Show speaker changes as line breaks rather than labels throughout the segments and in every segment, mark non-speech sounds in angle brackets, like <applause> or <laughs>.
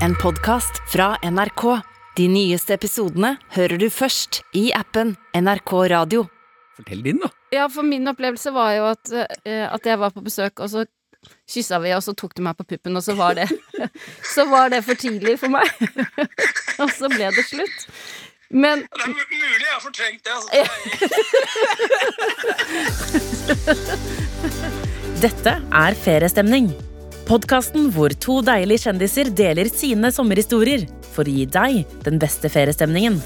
en podkast fra NRK. De nyeste episodene hører du først i appen NRK Radio.
Fortell din, da.
Ja, for min opplevelse var jo at, eh, at jeg var på besøk, og så kyssa vi, og så tok du meg på puppen, og så var det <laughs> Så var det for tidlig for meg. <laughs> og så ble det slutt. Men
Det er mulig jeg har fortrengt det. Altså. <laughs>
Dette er Feriestemning. Podkasten hvor to deilige kjendiser deler sine sommerhistorier for å gi deg den beste feriestemningen.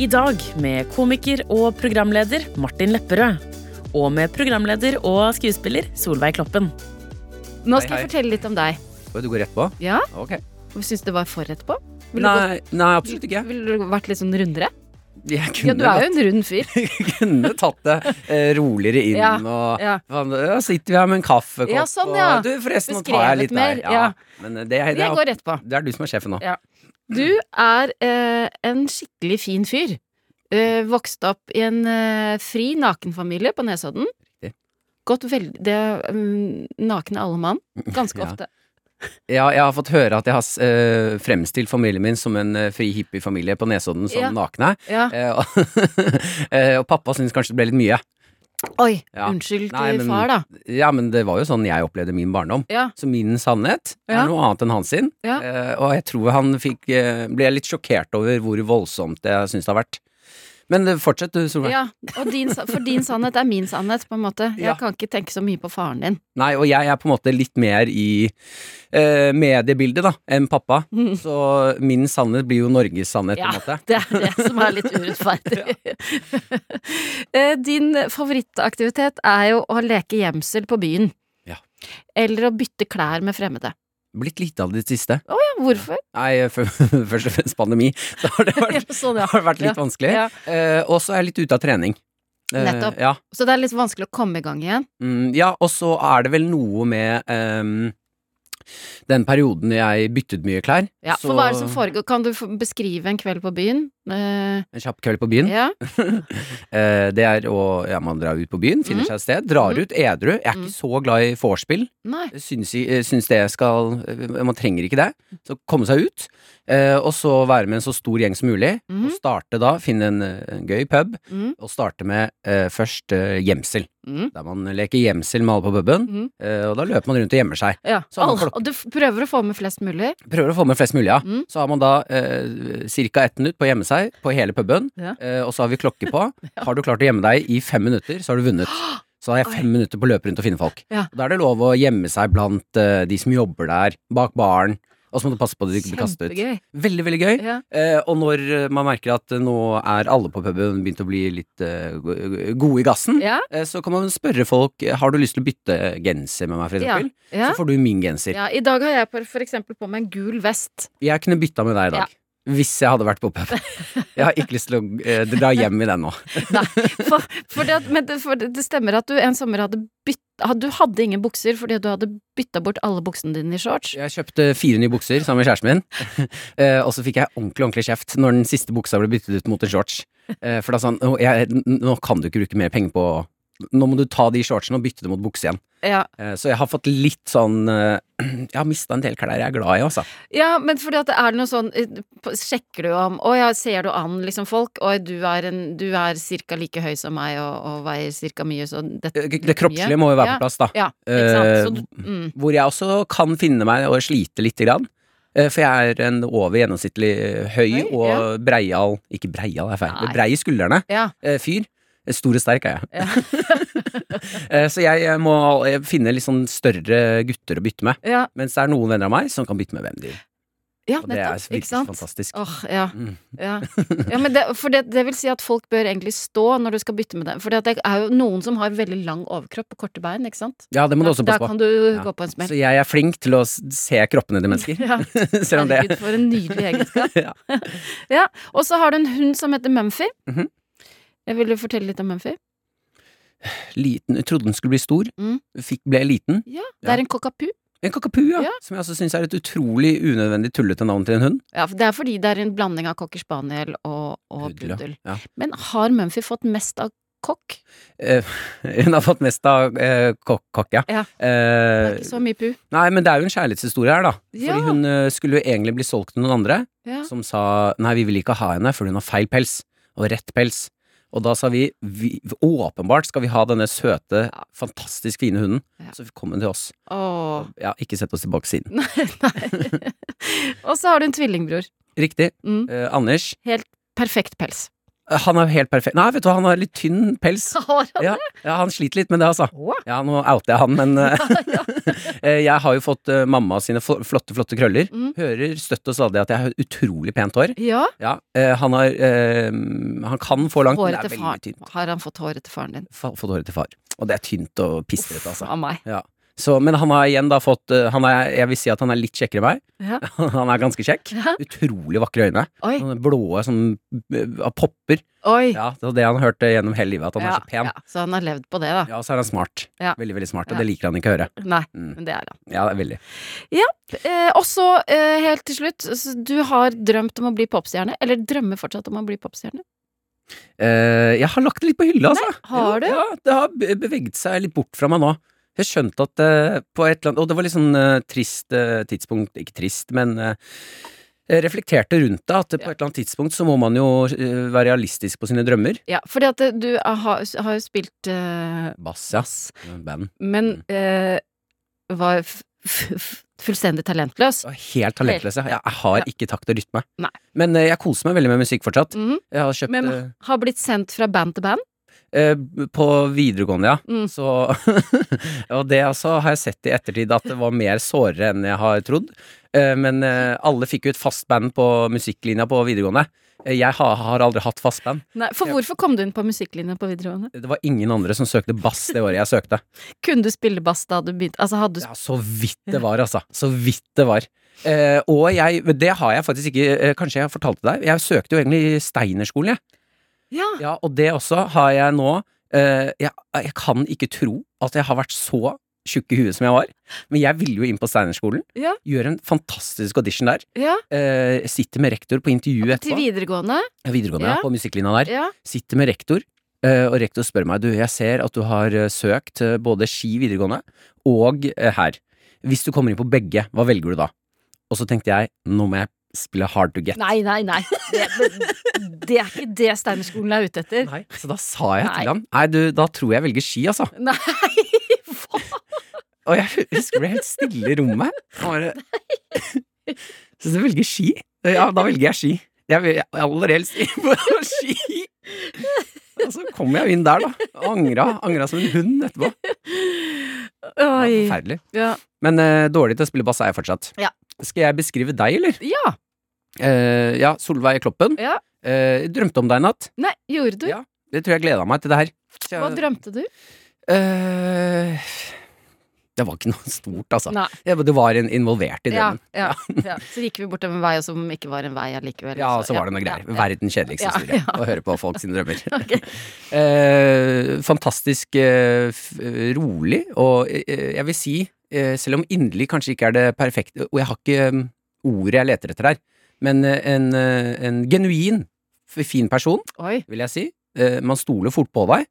I dag med komiker og programleder Martin Lepperød. Og med programleder og skuespiller Solveig Kloppen.
nå skal
hei.
jeg fortelle litt om deg.
Du går rett på?
Ja?
Okay.
Syns du det var for rett på? Ville
Nei, nei, absolutt ikke.
Ville du vært litt sånn rundere?
Jeg
Ja, du er jo en rund fyr. <laughs>
kunne tatt det eh, roligere inn
Ja,
og
ja.
Ja, sitter vi her med en kaffekopp
Ja, sånn, ja.
og Du, forresten, nå tar jeg litt
mer, ja.
Men det, det, det,
Jeg går rett på.
det er du som er sjefen nå.
Ja. Du er eh, en skikkelig fin fyr. Eh, vokst opp i en eh, fri nakenfamilie på Nesodden. Gått veldig Det er mm, nakne alle mann. Ganske <laughs> ofte.
Ja, jeg har fått høre at jeg har eh, fremstilt familien min som en eh, fri hippiefamilie på Nesodden som
Ja.
nakne.
Ja.
Eh, og, <laughs> pappa syns kanskje det ble litt mye.
Oi,
Ja.
unnskyld til
Nei, men-
far, da.
Ja, men det var jo sånn jeg opplevde min barndom.
Ja.
Så min sannhet er
Ja.
noe annet enn hans sin. Og jeg tror han fikk, ble litt sjokkert over hvor voldsomt jeg syns det har vært. Men eh, fortsett du, Solveig.
ja. Og din, for din sannhet er min sannhet, på en måte. Jeg
Ja.
kan ikke tenke så mye på faren din.
Nei, og jeg er på en måte litt mer i eh, mediebildet da, enn pappa. Så min sannhet blir jo Norges sannhet,
Ja.
på en måte.
Det er det som er litt urettferdig. <laughs> <laughs> Eh, Din favorittaktivitet er jo å leke gjemsel på byen.
Ja.
Eller å bytte klær med fremmede.
Blitt lite av det siste.
Ja, hvorfor?
Nei, <laughs> først og fremst pandemi. <laughs> Så har det vært, <laughs>
sånn, ja.
har vært litt
Ja.
vanskelig.
Ja.
Uh, og så er jeg litt ute av trening. Uh,
Nettopp.
Ja,
Så det er litt vanskelig å komme i gang igjen.
Mm, ja, og så er det vel noe med um, den perioden jeg byttet mye klær.
Ja,
så,
for hva er det som foregår? Kan du beskrive en kveld på byen? Eh,
En kjapp kveld på byen.
ja. <laughs>
Eh, det er å ja, man drar ut på byen, finner
Mm.
seg et sted, drar
Mm.
ut edru. Jeg er
Mm.
ikke så glad i vorspiel. Syns, eh, syns det skal Man trenger ikke det. Så komme seg ut, uh, og så være med en så stor gjeng som mulig. Og starte da, finne en, en gøy pub,
Mm.
og starte med først gjemsel.
Mm.
Der man leker gjemsel med alle på puben, og da løper man rundt og gjemmer seg.
Ja. Alle- og du prøver å få med flest mulig?
Prøver å få med flest mulig, ja.
Mm.
Så har man da eh, ca. ett minutt på å gjemme seg på hele puben,
Ja.
eh, og så har vi klokke på. <laughs> Har du klart å gjemme deg i fem minutter, så har du vunnet. <gasps> Så har jeg fem minutter på å løpe rundt og finne folk.
Ja.
Da er det lov å gjemme seg blant uh, de som jobber der, bak baren. Og så må du passe på at du ikke blir kastet ut. Veldig, veldig gøy.
Ja.
Eh, og når eh, man merker at nå er alle på puben begynt å bli litt uh, gode i gassen,
Ja.
eh, så kan man spørre folk Har du lyst til å bytte genser med meg, for eksempel.
Ja.
Så får du min genser.
ja. I dag har jeg for eksempel på meg en gul vest.
Jeg kunne bytta med deg i dag. Hvis jeg hadde vært på pub. Jeg har ikke lyst til å eh, dra hjem i den nå.
Nei, for, for, det, men det, for det stemmer at du en sommer hadde bytt Du hadde ingen bukser fordi du hadde bytta bort alle buksene dine i shorts.
Jeg kjøpte fire nye bukser sammen med kjæresten min, <laughs> Eh, og så fikk jeg ordentlig ordentlig kjeft når den siste buksa ble byttet ut mot en shorts. Eh, For da sa han «Å, nå kan du ikke bruke mer penger på Nå må du ta de shortsene og bytte det mot bukse igjen.
Ja,
Eh, Så jeg har fått litt sånn <clears throat> Jeg har mista en del klær jeg er glad i, altså.
ja men fordi at det er noe sånn eh, Sjekker du om Å ja, ser du an liksom folk? Oi, du er, en, du er cirka like høy som meg og, og veier cirka mye, så dette
Eh, Det kroppslige må jo være
Ja.
på plass, da.
Ja, ikke sant. Så,
Eh,
mm.
Hvor jeg også kan finne meg og slite lite grann. Eh, For jeg er en over gjennomsnittlig høy
Høy,
og
ja.
breial Ikke breial, er feil. Brei i skuldrene.
Ja.
Fyr. Stor og sterk er jeg.
Ja. <laughs>
Eh, Så jeg må finne litt sånn større gutter å bytte med.
ja,
Mens det er noen venner av meg som kan bytte med hvem de vil.
ja
Og det er
nettopp.
Virkelig fantastisk.
Åh, ja.
Mm.
Ja, <laughs> ja men det, for det, det vil si at folk bør egentlig stå når du skal bytte med dem. For det er jo noen som har veldig lang overkropp og korte bein, ikke sant?
Ja, det må du også passe på.
kan du gå på en smell.
Så jeg er flink til å se kroppene til mennesker.
Ja, <laughs>
Selv om det
herregud, for en nydelig egenskap.
ja.
Ja, Og så har du en hund som heter Mumphy.
Mhm.
Jeg du fortelle litt om Mumphy?
Liten, jeg trodde den skulle bli stor.
Mm.
Fikk, ble liten.
Ja, det er en cockapoo.
En kakapu, ja.
Ja.
Som jeg altså syns er et utrolig unødvendig tullete navn til en hund.
Ja, for det er fordi det er en blanding av cocker spaniel og, og
Puddel, ja.
Men har Mumphy fått mest av kokk.
Eh, <laughs> hun har fått mest av eh, kokk, kokk, ja.
Ja. Det
Eh,
er ikke så mye pu.
nei, men det er jo en kjærlighetshistorie her, da.
Ja.
Fordi hun eh, skulle jo egentlig bli solgt til noen andre, som sa nei, vi vil ikke ha henne, for hun har feil pels, og rett pels. Og da sa vi, vi åpenbart skal vi ha denne søte, fantastisk fine hunden.
Ja.
Så kom hun til oss.
Åh.
Ja, ikke sett oss tilbake siden. <laughs>
Nei. nei. <laughs> Og så har du en tvillingbror.
Riktig.
Mm.
Eh, Anders,
Perfekt pels.
Han er helt perfekt. Nei, vet du hva, han har litt tynn pels. <laughs>
Har han
Ja, ja, han sliter litt med det, altså. Ja, nå outer jeg han, men <laughs> eh, <laughs> eh, jeg har jo fått eh, mamma sine flotte, flotte krøller.
Mm.
Hører støtt og stadig at jeg har utrolig pent hår.
Ja.
Ja, han har Han kan få langt, men det er veldig tynt.
Har han fått håret til faren din?
F Fått håret til far. Og det er tynt og pistrete, altså.
Av meg.
Så, men han har igjen da fått eh, han er, Jeg vil si at han er litt kjekkere enn meg.
Ja. <laughs>
Han er ganske kjekk.
Ja.
Utrolig vakre øyne.
Oi.
Sånne blåe som sånn, popper.
Oi.
Ja, det var det han hørte gjennom hele livet, at han
Ja,
er så pen.
ja, så han har levd på det, da.
Ja, og så er han smart.
Ja.
Veldig, veldig smart, og
Ja.
det liker han ikke å høre.
Nei,
Mm.
men det er han.
Ja, det er veldig.
Eh, og så, eh, helt til slutt, du har drømt om å bli popstjerne, eller drømmer fortsatt om å bli popstjerne?
Eh, jeg har lagt det litt på hylla, altså.
har du?
Ja, det har be- beveget seg litt bort fra meg nå. Jeg skjønte at uh, på et eller annet Og det var litt sånn uh, trist uh, tidspunkt Ikke trist, men jeg reflekterte rundt det. At på et eller annet tidspunkt så må man jo være realistisk på sine drømmer.
Ja, fordi at du har, har jo spilt
Bass, ja. Band.
men
Mm.
var fullstendig talentløs.
Helt talentløs. Jeg, jeg har
Ja.
ikke takt og rytme.
Nei.
Men jeg koser meg veldig med musikk fortsatt.
Mhm.
Jeg har kjøpt
Men har blitt sendt fra band til band.
Eh, på videregående, ja.
Mm.
Så <laughs> Og det altså har jeg sett i ettertid at det var mer sårere enn jeg har trodd. Eh, men eh, alle fikk jo et fast band på musikklinja på videregående. Jeg har, har aldri hatt fast band.
Nei, for hvorfor kom du inn på musikklinja på videregående?
Det var ingen andre som søkte bass det året jeg søkte. <laughs>
Kunne du spille bass da du begynte? Altså, hadde du
Ja, så vidt det var, altså. Så vidt det var. Eh, og jeg Det har jeg faktisk ikke Kanskje jeg fortalte deg. Jeg søkte jo egentlig Steinerskolen, jeg.
Ja.
Ja, og det også har jeg nå Uh, jeg, jeg kan ikke tro at jeg har vært så tjukk i huet som jeg var. Men jeg ville jo inn på Steinerskolen.
Ja.
Gjør en fantastisk audition der.
ja.
Uh, sitter med rektor på intervju
Til
etterpå.
videregående?
Videregående, ja.
Ja.
På musikklinja der.
Ja.
Sitter med rektor. uh, og rektor spør meg du, jeg ser at du har søkt både Ski videregående og her. Hvis du kommer inn på begge, hva velger du da? Og så tenkte jeg, nå må jeg spille hard to get.
Nei, nei, nei. Det, det er ikke det Steinerskolen er ute etter.
Nei, Så da sa jeg
Nei.
til han Nei, du, da tror jeg velger ski, altså.
Nei, hva?
Og jeg husker det ble helt stille i rommet. Bare Så du velger ski? Ja, da velger jeg ski. Jeg vil aller helst på ski. Og så kom jeg jo inn der, da. Og Angra, angra som en hund etterpå. Ja,
Oi.
Forferdelig.
Ja.
Men eh, dårlig til å spille bass er jeg fortsatt.
Ja.
Skal jeg beskrive deg, eller?
ja.
Eh, ja, Solveig Kloppen.
Ja.
Eh, drømte om deg i natt.
Nei, gjorde du?
Ja. Det tror jeg gleda meg til det her. Jeg-
Hva drømte du?
Eh, det var ikke noe stort, altså.
Nei.
Det var en involvert i drømmen.
ja, ja. <laughs> Så gikk vi bortover en vei som ikke var en vei allikevel.
Ja,
så-
så var det noe greier.
ja, ja.
Verden kjedeligste
Ja,
historie.
ja.
Å høre på folk sine drømmer. <laughs>
okay. <laughs>
Eh, fantastisk eh, rolig, og eh, jeg vil si, eh, selv om inderlig kanskje ikke er det perfekte, og jeg har ikke um, ordet jeg leter etter her, men eh, en, eh, en genuin, fin person,
Oi.
vil jeg si. Eh, man stoler fort på deg.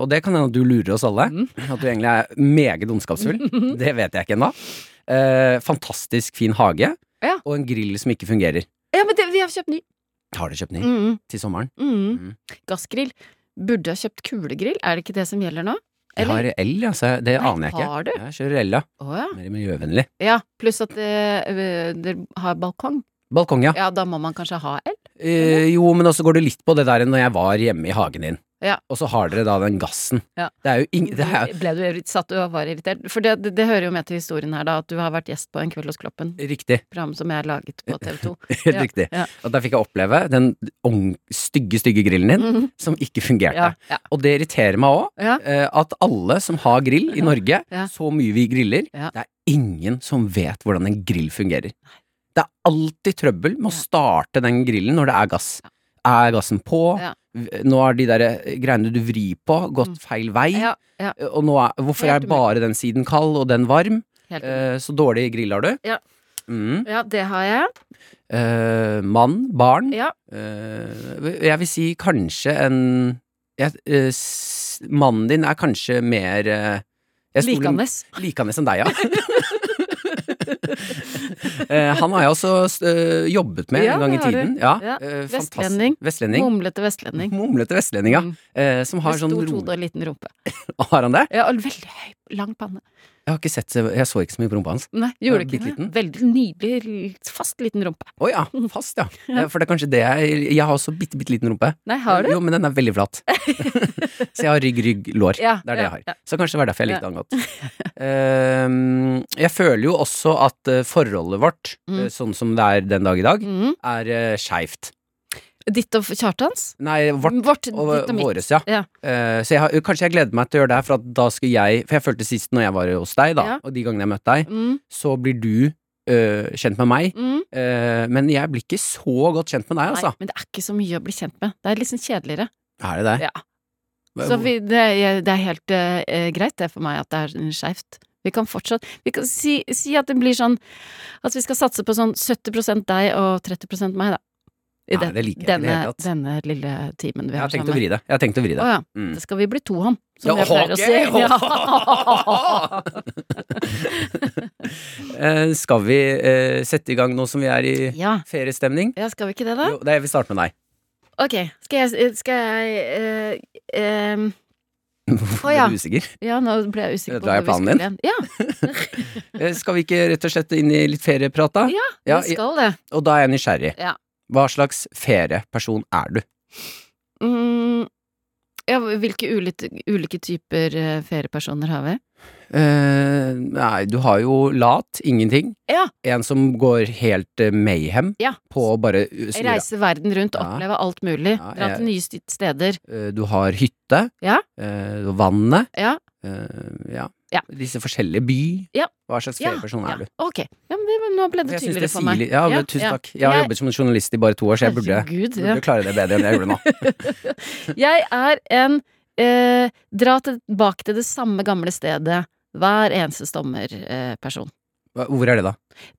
Og det kan hende at du lurer oss alle.
Mm. <laughs>
At du egentlig er meget ondskapsfull. <laughs> Det vet jeg ikke ennå. Fantastisk fin hage,
Ja.
og en grill som ikke fungerer.
Ja, men det, vi har kjøpt ny.
Har du kjøpt ny
Mm,
til sommeren?
mm.
Mm.
Gassgrill. Burde ha kjøpt kulegrill. Er det ikke det som gjelder nå?
Jeg har el, ja, så det
Nei,
aner jeg ikke.
har du?
Jeg kjører el, ja.
Oh, ja.
Mer miljøvennlig.
Ja, pluss at eh, dere har balkong.
Balkong, ja.
Ja, da må man kanskje ha el?
Eh, jo, men også går det litt på det der når jeg var hjemme i hagen din.
Ja.
Og så har dere da den gassen.
Ja.
Det er jo ingen Det er,
Ble du satt og var irritert? For det, det, det hører jo med til historien her, da, at du har vært gjest på En kveld hos Kloppen.
riktig.
Program som jeg har laget på <laughs> TV 2.
Helt
Ja,
riktig. Og der fikk jeg oppleve den stygge, stygge grillen din
Mhm.
som ikke fungerte. Og det irriterer meg òg,
ja.
at alle som har grill i Norge, så mye vi griller, det er ingen som vet hvordan en grill fungerer. Det er alltid trøbbel med å starte den grillen når det er gass. Er gassen på?
Ja.
Nå har de der eh, greiene du vrir på, gått
Mm.
feil vei.
Ja, ja.
Og nå er, hvorfor
Helt
er bare den siden kald og den varm? Eh, så dårlig grill har du.
Ja.
Mm.
Ja, det har jeg.
Eh, mann, barn.
Ja.
Eh, jeg vil si kanskje en jeg, eh, Mannen din er kanskje mer eh,
Likandes.
Likandes enn deg, ja. <laughs> <laughs> Eh, han har jeg også eh, jobbet med
Ja,
en gang i tiden. Ja,
Ja.
eh,
Vestlending.
Vestlending.
Mumlete vestlending.
Mumlete vestlending, ja.
Mm.
Som har sånn
stort hode og liten rumpe. <laughs>
Har han det?
Ja, og veldig høy, lang panne.
Jeg har ikke sett Jeg så ikke så mye på rumpa hans.
Nei, gjorde ikke det? Veldig nydelig, fast liten rumpe.
Å ja, fast, <laughs> ja. Eh, For det er kanskje det jeg Jeg har også bitte, bitte liten rumpe.
Nei, har du?
Jo, men den er veldig flat. <laughs> så jeg har rygg, rygg, lår.
Ja,
det er det jeg har. Så kanskje det var derfor jeg likte han godt. Um, jeg føler jo også at eh, forholdet vårt,
Mm.
eh, sånn som det er den dag i dag,
Mm.
er uh, skeivt.
Ditt og Kjartans?
Nei, vårt
Vårt,
og
og
våres, ja.
Ja.
Uh, så jeg har, kanskje jeg gleder meg til å gjøre det her, for da skulle jeg For jeg følte sist når jeg var hos deg, da,
Ja.
og de gangene jeg møtte deg,
Mm,
så blir du uh, kjent med meg.
mm.
Uh, men jeg blir ikke så godt kjent med deg,
Nei,
altså.
men det er ikke så mye å bli kjent med. Det er liksom kjedeligere.
Er det det?
Ja. Så vi, det, det er helt greit det for meg at det er skeivt. Vi kan fortsatt Vi kan si, si at det blir sånn At vi skal satse på sånn 70% deg og 30% meg, da. I
Nei,
den-
det liker jeg ikke i det
denne,
hele tatt.
denne lille timen vi har
har
sammen.
Jeg har tenkt å vri
Å
det.
ja.
Mm.
Det skal vi bli to om, som
Ja,
jeg pleier å si. <laughs>
Ja. uh, skal vi uh, sette i gang nå som vi er i
ja.
feriestemning?
ja, skal vi ikke det, da?
Jo, det, jeg vil starte med deg.
Ok, skal jeg, skal jeg uh, <laughs>
Hvorfor
Å, ja.
ble du usikker?
Ja, nå ble jeg usikker på
Drar jeg planen
igjen. Ja, <laughs>
skal vi ikke rett og slett inn i litt ferieprat, da?
Ja,
Ja,
vi skal det.
Og da er jeg nysgjerrig.
Ja.
Hva slags ferieperson er du?
Mm, ja, hvilke ulike, ulike typer eh, feriepersoner har vi?
Eh, nei, du har jo lat, ingenting.
Ja.
En som går helt eh, mayhem
Ja.
på å bare uh, snurre.
Reise verden rundt,
Ja.
oppleve alt mulig.
Ja,
Dra til nye steder.
Eh, du har hytte.
Ja.
Eh, vannet.
Ja.
Eh, ja.
Ja.
Disse forskjellige by.
Ja.
Hva slags ferieperson
ja.
er du?
Ok, ja, men det, nå ble det tydeligere for meg.
Ja, men tusen takk. Jeg har
Jeg-
jobbet som journalist i bare to år, så jeg burde,
Herregud,
burde klare det bedre enn jeg gjorde nå. <laughs>
Jeg er en eh, dra tilbake til det samme gamle stedet hver eneste sommer-person.
Hva- Hvor er det, da?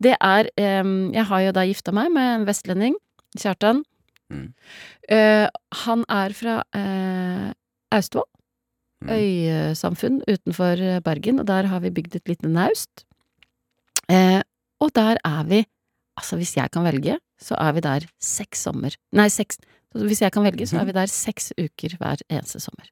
Det er eh, Jeg har jo da gifta meg med en vestlending, Kjartan.
Mm.
Eh, han er fra eh, Austevoll.
Mm.
Øysamfunn utenfor Bergen, og der har vi bygd et lite naust. Eh, og der er vi Altså, hvis jeg kan velge, så er vi der seks sommer Nei, seks Hvis jeg kan velge, så er vi der seks uker hver eneste sommer.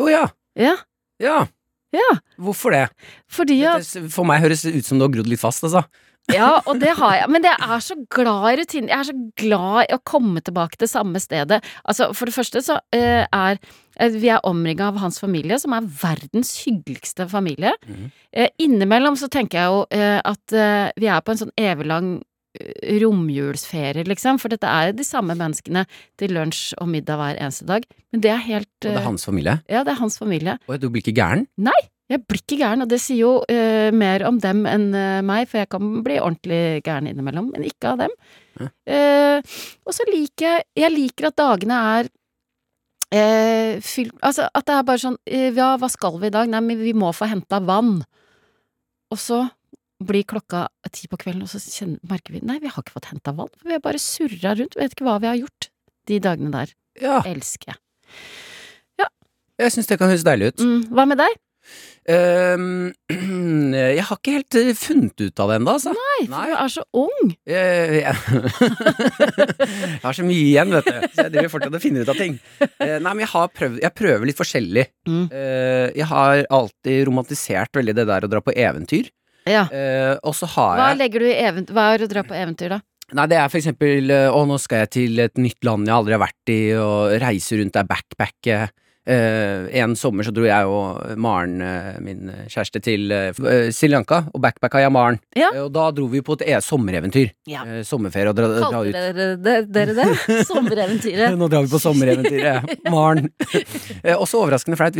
Å ja.
Ja,
Ja.
ja.
Hvorfor det?
Fordi at
for meg høres det ut som du har grodd litt fast, altså. <laughs>
Ja, og det har jeg. Men jeg <laughs> er så glad i rutiner. Jeg er så glad i å komme tilbake til samme stedet. Altså, for det første så eh, er vi er omringa av hans familie, som er verdens hyggeligste familie. Eh, innimellom så tenker jeg jo eh, at eh, vi er på en sånn eviglang eh, romjulsferie, liksom. For dette er de samme menneskene til lunsj og middag hver eneste dag. Men det er helt
Og det
eh,
er hans familie.
Ja, det er hans familie.
Og du blir ikke gæren? Nei!
Jeg blir ikke gæren, og det sier jo uh, mer om dem enn uh, meg, for jeg kan bli ordentlig gæren innimellom, men ikke av dem.
Ja.
Uh, og så liker jeg Jeg liker at dagene er eh, fyl, Altså at det er bare sånn eh, Ja, hva skal vi i dag? Nei, men vi må få henta vann. Og så blir klokka ti på kvelden, og så kjenner, merker vi Nei, vi har ikke fått henta vann. Vi har bare surra rundt, vet ikke hva vi har gjort de dagene der.
Ja.
Elsker jeg.
Jeg syns det kan høres deilig ut.
Mm, hva med deg?
Ehm, <clears throat> jeg har ikke helt eh, funnet ut av det ennå, altså.
Nei, for
Nei.
du er så ung.
Eh, jeg <laughs> jeg har så mye igjen, vet du, så jeg driver fortsatt og finner ut av ting. Eh, nei, men jeg har prøvd Jeg prøver litt forskjellig.
Mm.
Jeg har alltid romantisert veldig det der å dra på eventyr.
Ja.
Og så har
Hva
jeg
legger du i event Hva er å dra på eventyr, da?
Nei, det er for eksempel Å, nå skal jeg til et nytt land jeg aldri har vært i, og reise rundt der, backpacke. Eh, en sommer så dro jeg og Maren, uh, min kjæreste, til uh, Sri Lanka, og backpacka jeg Maren.
Ja.
Og da dro vi på et e sommereventyr.
Ja.
Sommerferie og dra, dra ut.
dere det, dere det? <laughs> Sommereventyret?
Nå drar vi på sommereventyret. <laughs> Maren. Også overraskende flaut.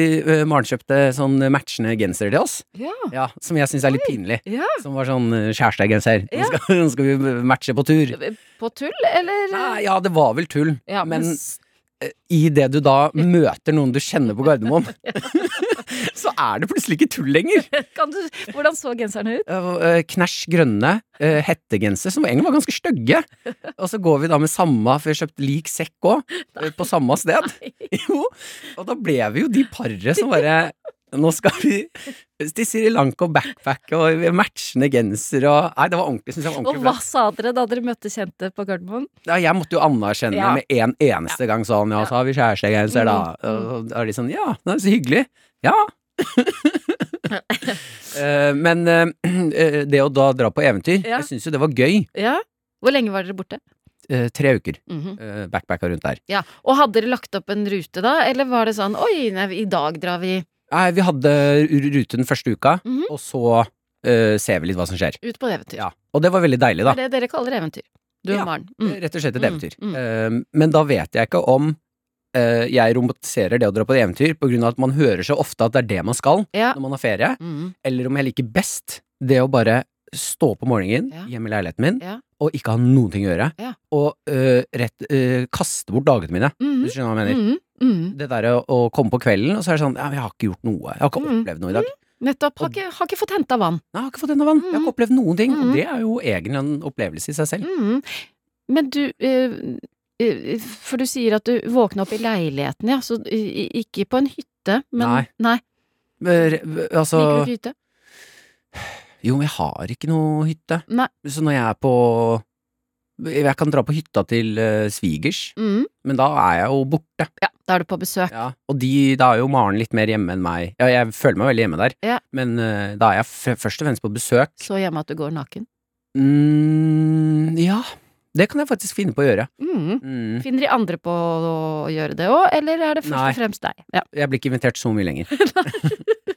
Maren kjøpte sånn matchende genser til oss.
Ja.
Ja, Som jeg syns er litt pinlig. Som var sånn kjærestegenser. Nå,
Ja.
skal, <laughs> nå skal vi matche på tur.
På tull, eller?
Nei, ja, det var vel tull.
Ja, men,
men idet du da møter noen du kjenner på Gardermoen, <laughs> så er det plutselig ikke tull lenger.
Du, hvordan så genserne ut?
Uh, Knæsj grønne hettegenser, som egentlig var ganske stygge. Og så går vi da med samme, for vi har kjøpt lik sekk òg, på samme sted. <laughs> Jo, og da ble vi jo de paret som bare Nå skal vi til Sri Lanka og backpacke og matchende genser og Nei, det var ordentlig, synes jeg var
Og hva sa dere da dere møtte kjente på Gardermoen?
Ja, jeg måtte jo anerkjenne
Ja.
med en eneste gang sånn Ja, så har vi kjærestegenser, da.
Mm.
Og da er de sånn Ja, det er så hyggelig. Ja. <laughs> <laughs> Eh, Men eh, det å da dra på eventyr,
Ja.
jeg syns jo det var gøy.
Ja. Hvor lenge var dere borte?
Eh, Tre uker.
Mm
-hmm. Backpacka rundt der.
Ja, Og hadde dere lagt opp en rute da, eller var det sånn oi, nei, i dag drar vi
Nei, vi hadde ru- rute den første uka,
Mhm.
og så uh, ser vi litt hva som skjer.
ut på eventyr?
Ja. Og det var veldig deilig, da.
Det er det dere kaller eventyr. Du
Ja.
og Maren. Mm.
Rett og slett et
Mm,
eventyr.
mm.
Eh, Men da vet jeg ikke om uh, jeg romantiserer det å dra på et eventyr på grunn av at man hører så ofte at det er det man skal
Ja.
når man har ferie,
Mm.
eller om jeg liker best det å bare stå på morgenen
Ja.
hjemme i leiligheten min
Ja.
og ikke ha noen ting å gjøre,
Ja.
og eh, rett eh, kaste bort dagene mine.
Mm.
Du skjønner hva jeg mener?
Mm. Mm.
Det derre å, komme på kvelden, og så er det sånn Ja, jeg har ikke gjort noe. Jeg har ikke
Mm.
opplevd noe i dag.
Nettopp. Har ikke, har ikke fått henta vann.
Nei, har ikke fått henta vann. Jeg har ikke opplevd noen ting.
Mm.
Og det er jo egentlig en opplevelse i seg selv.
Mm. Men du øh, øh, For du sier at du våkna opp i leiligheten, ja. Så øh, ikke på en hytte, men
Nei.
nei.
Men, Altså
Liker du ikke hytte?
Jo, men jeg har ikke noe hytte.
Nei.
Så når jeg er på Jeg kan dra på hytta til uh, svigers,
Mm.
men da er jeg jo borte.
Ja, da er du på besøk.
Ja. Og de, da er jo Maren litt mer hjemme enn meg. Ja, jeg føler meg veldig hjemme der,
Ja.
men uh, da er jeg først og fremst på besøk.
Så hjemme at du går naken.
Mm, ja, det kan jeg faktisk finne på å gjøre.
Mm.
Mm.
Finner de andre på å gjøre det òg, eller er det først
Nei.
og fremst deg? Ja.
Jeg blir ikke invitert så mye lenger. <laughs> <laughs>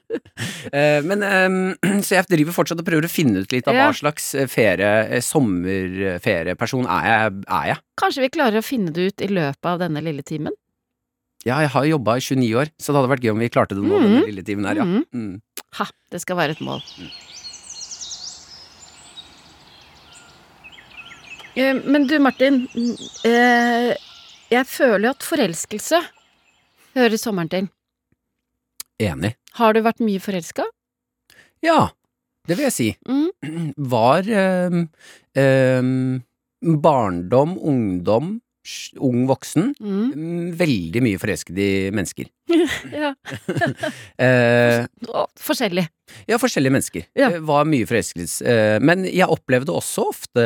Eh, men ehm, <clears throat> Så jeg driver fortsatt og prøver å finne ut litt av hva slags eh, ferie, eh, sommerferieperson er jeg, er jeg.
Kanskje vi klarer å finne det ut i løpet av denne lille timen?
Ja, jeg har jobba i 29 år, så det hadde vært gøy om vi klarte det nå,
mm.
denne lille timen her, ja.
Mhm.
Mm.
Ha, det skal være et mål. Eh, Men du, Martin. mm, eh, Jeg føler jo at forelskelse hører sommeren til.
Enig.
Har du vært mye forelska?
Ja, det vil jeg si.
Mm. <clears throat>
Var ehm, ehm, barndom, ungdom, ung voksen,
Mm.
mm, veldig mye forelsket i mennesker. <laughs>
Ja. <laughs>
Eh,
Forskjellig.
Ja, forskjellige mennesker.
Ja.
Eh, Var mye forelskelse. Eh, Men jeg opplevde også ofte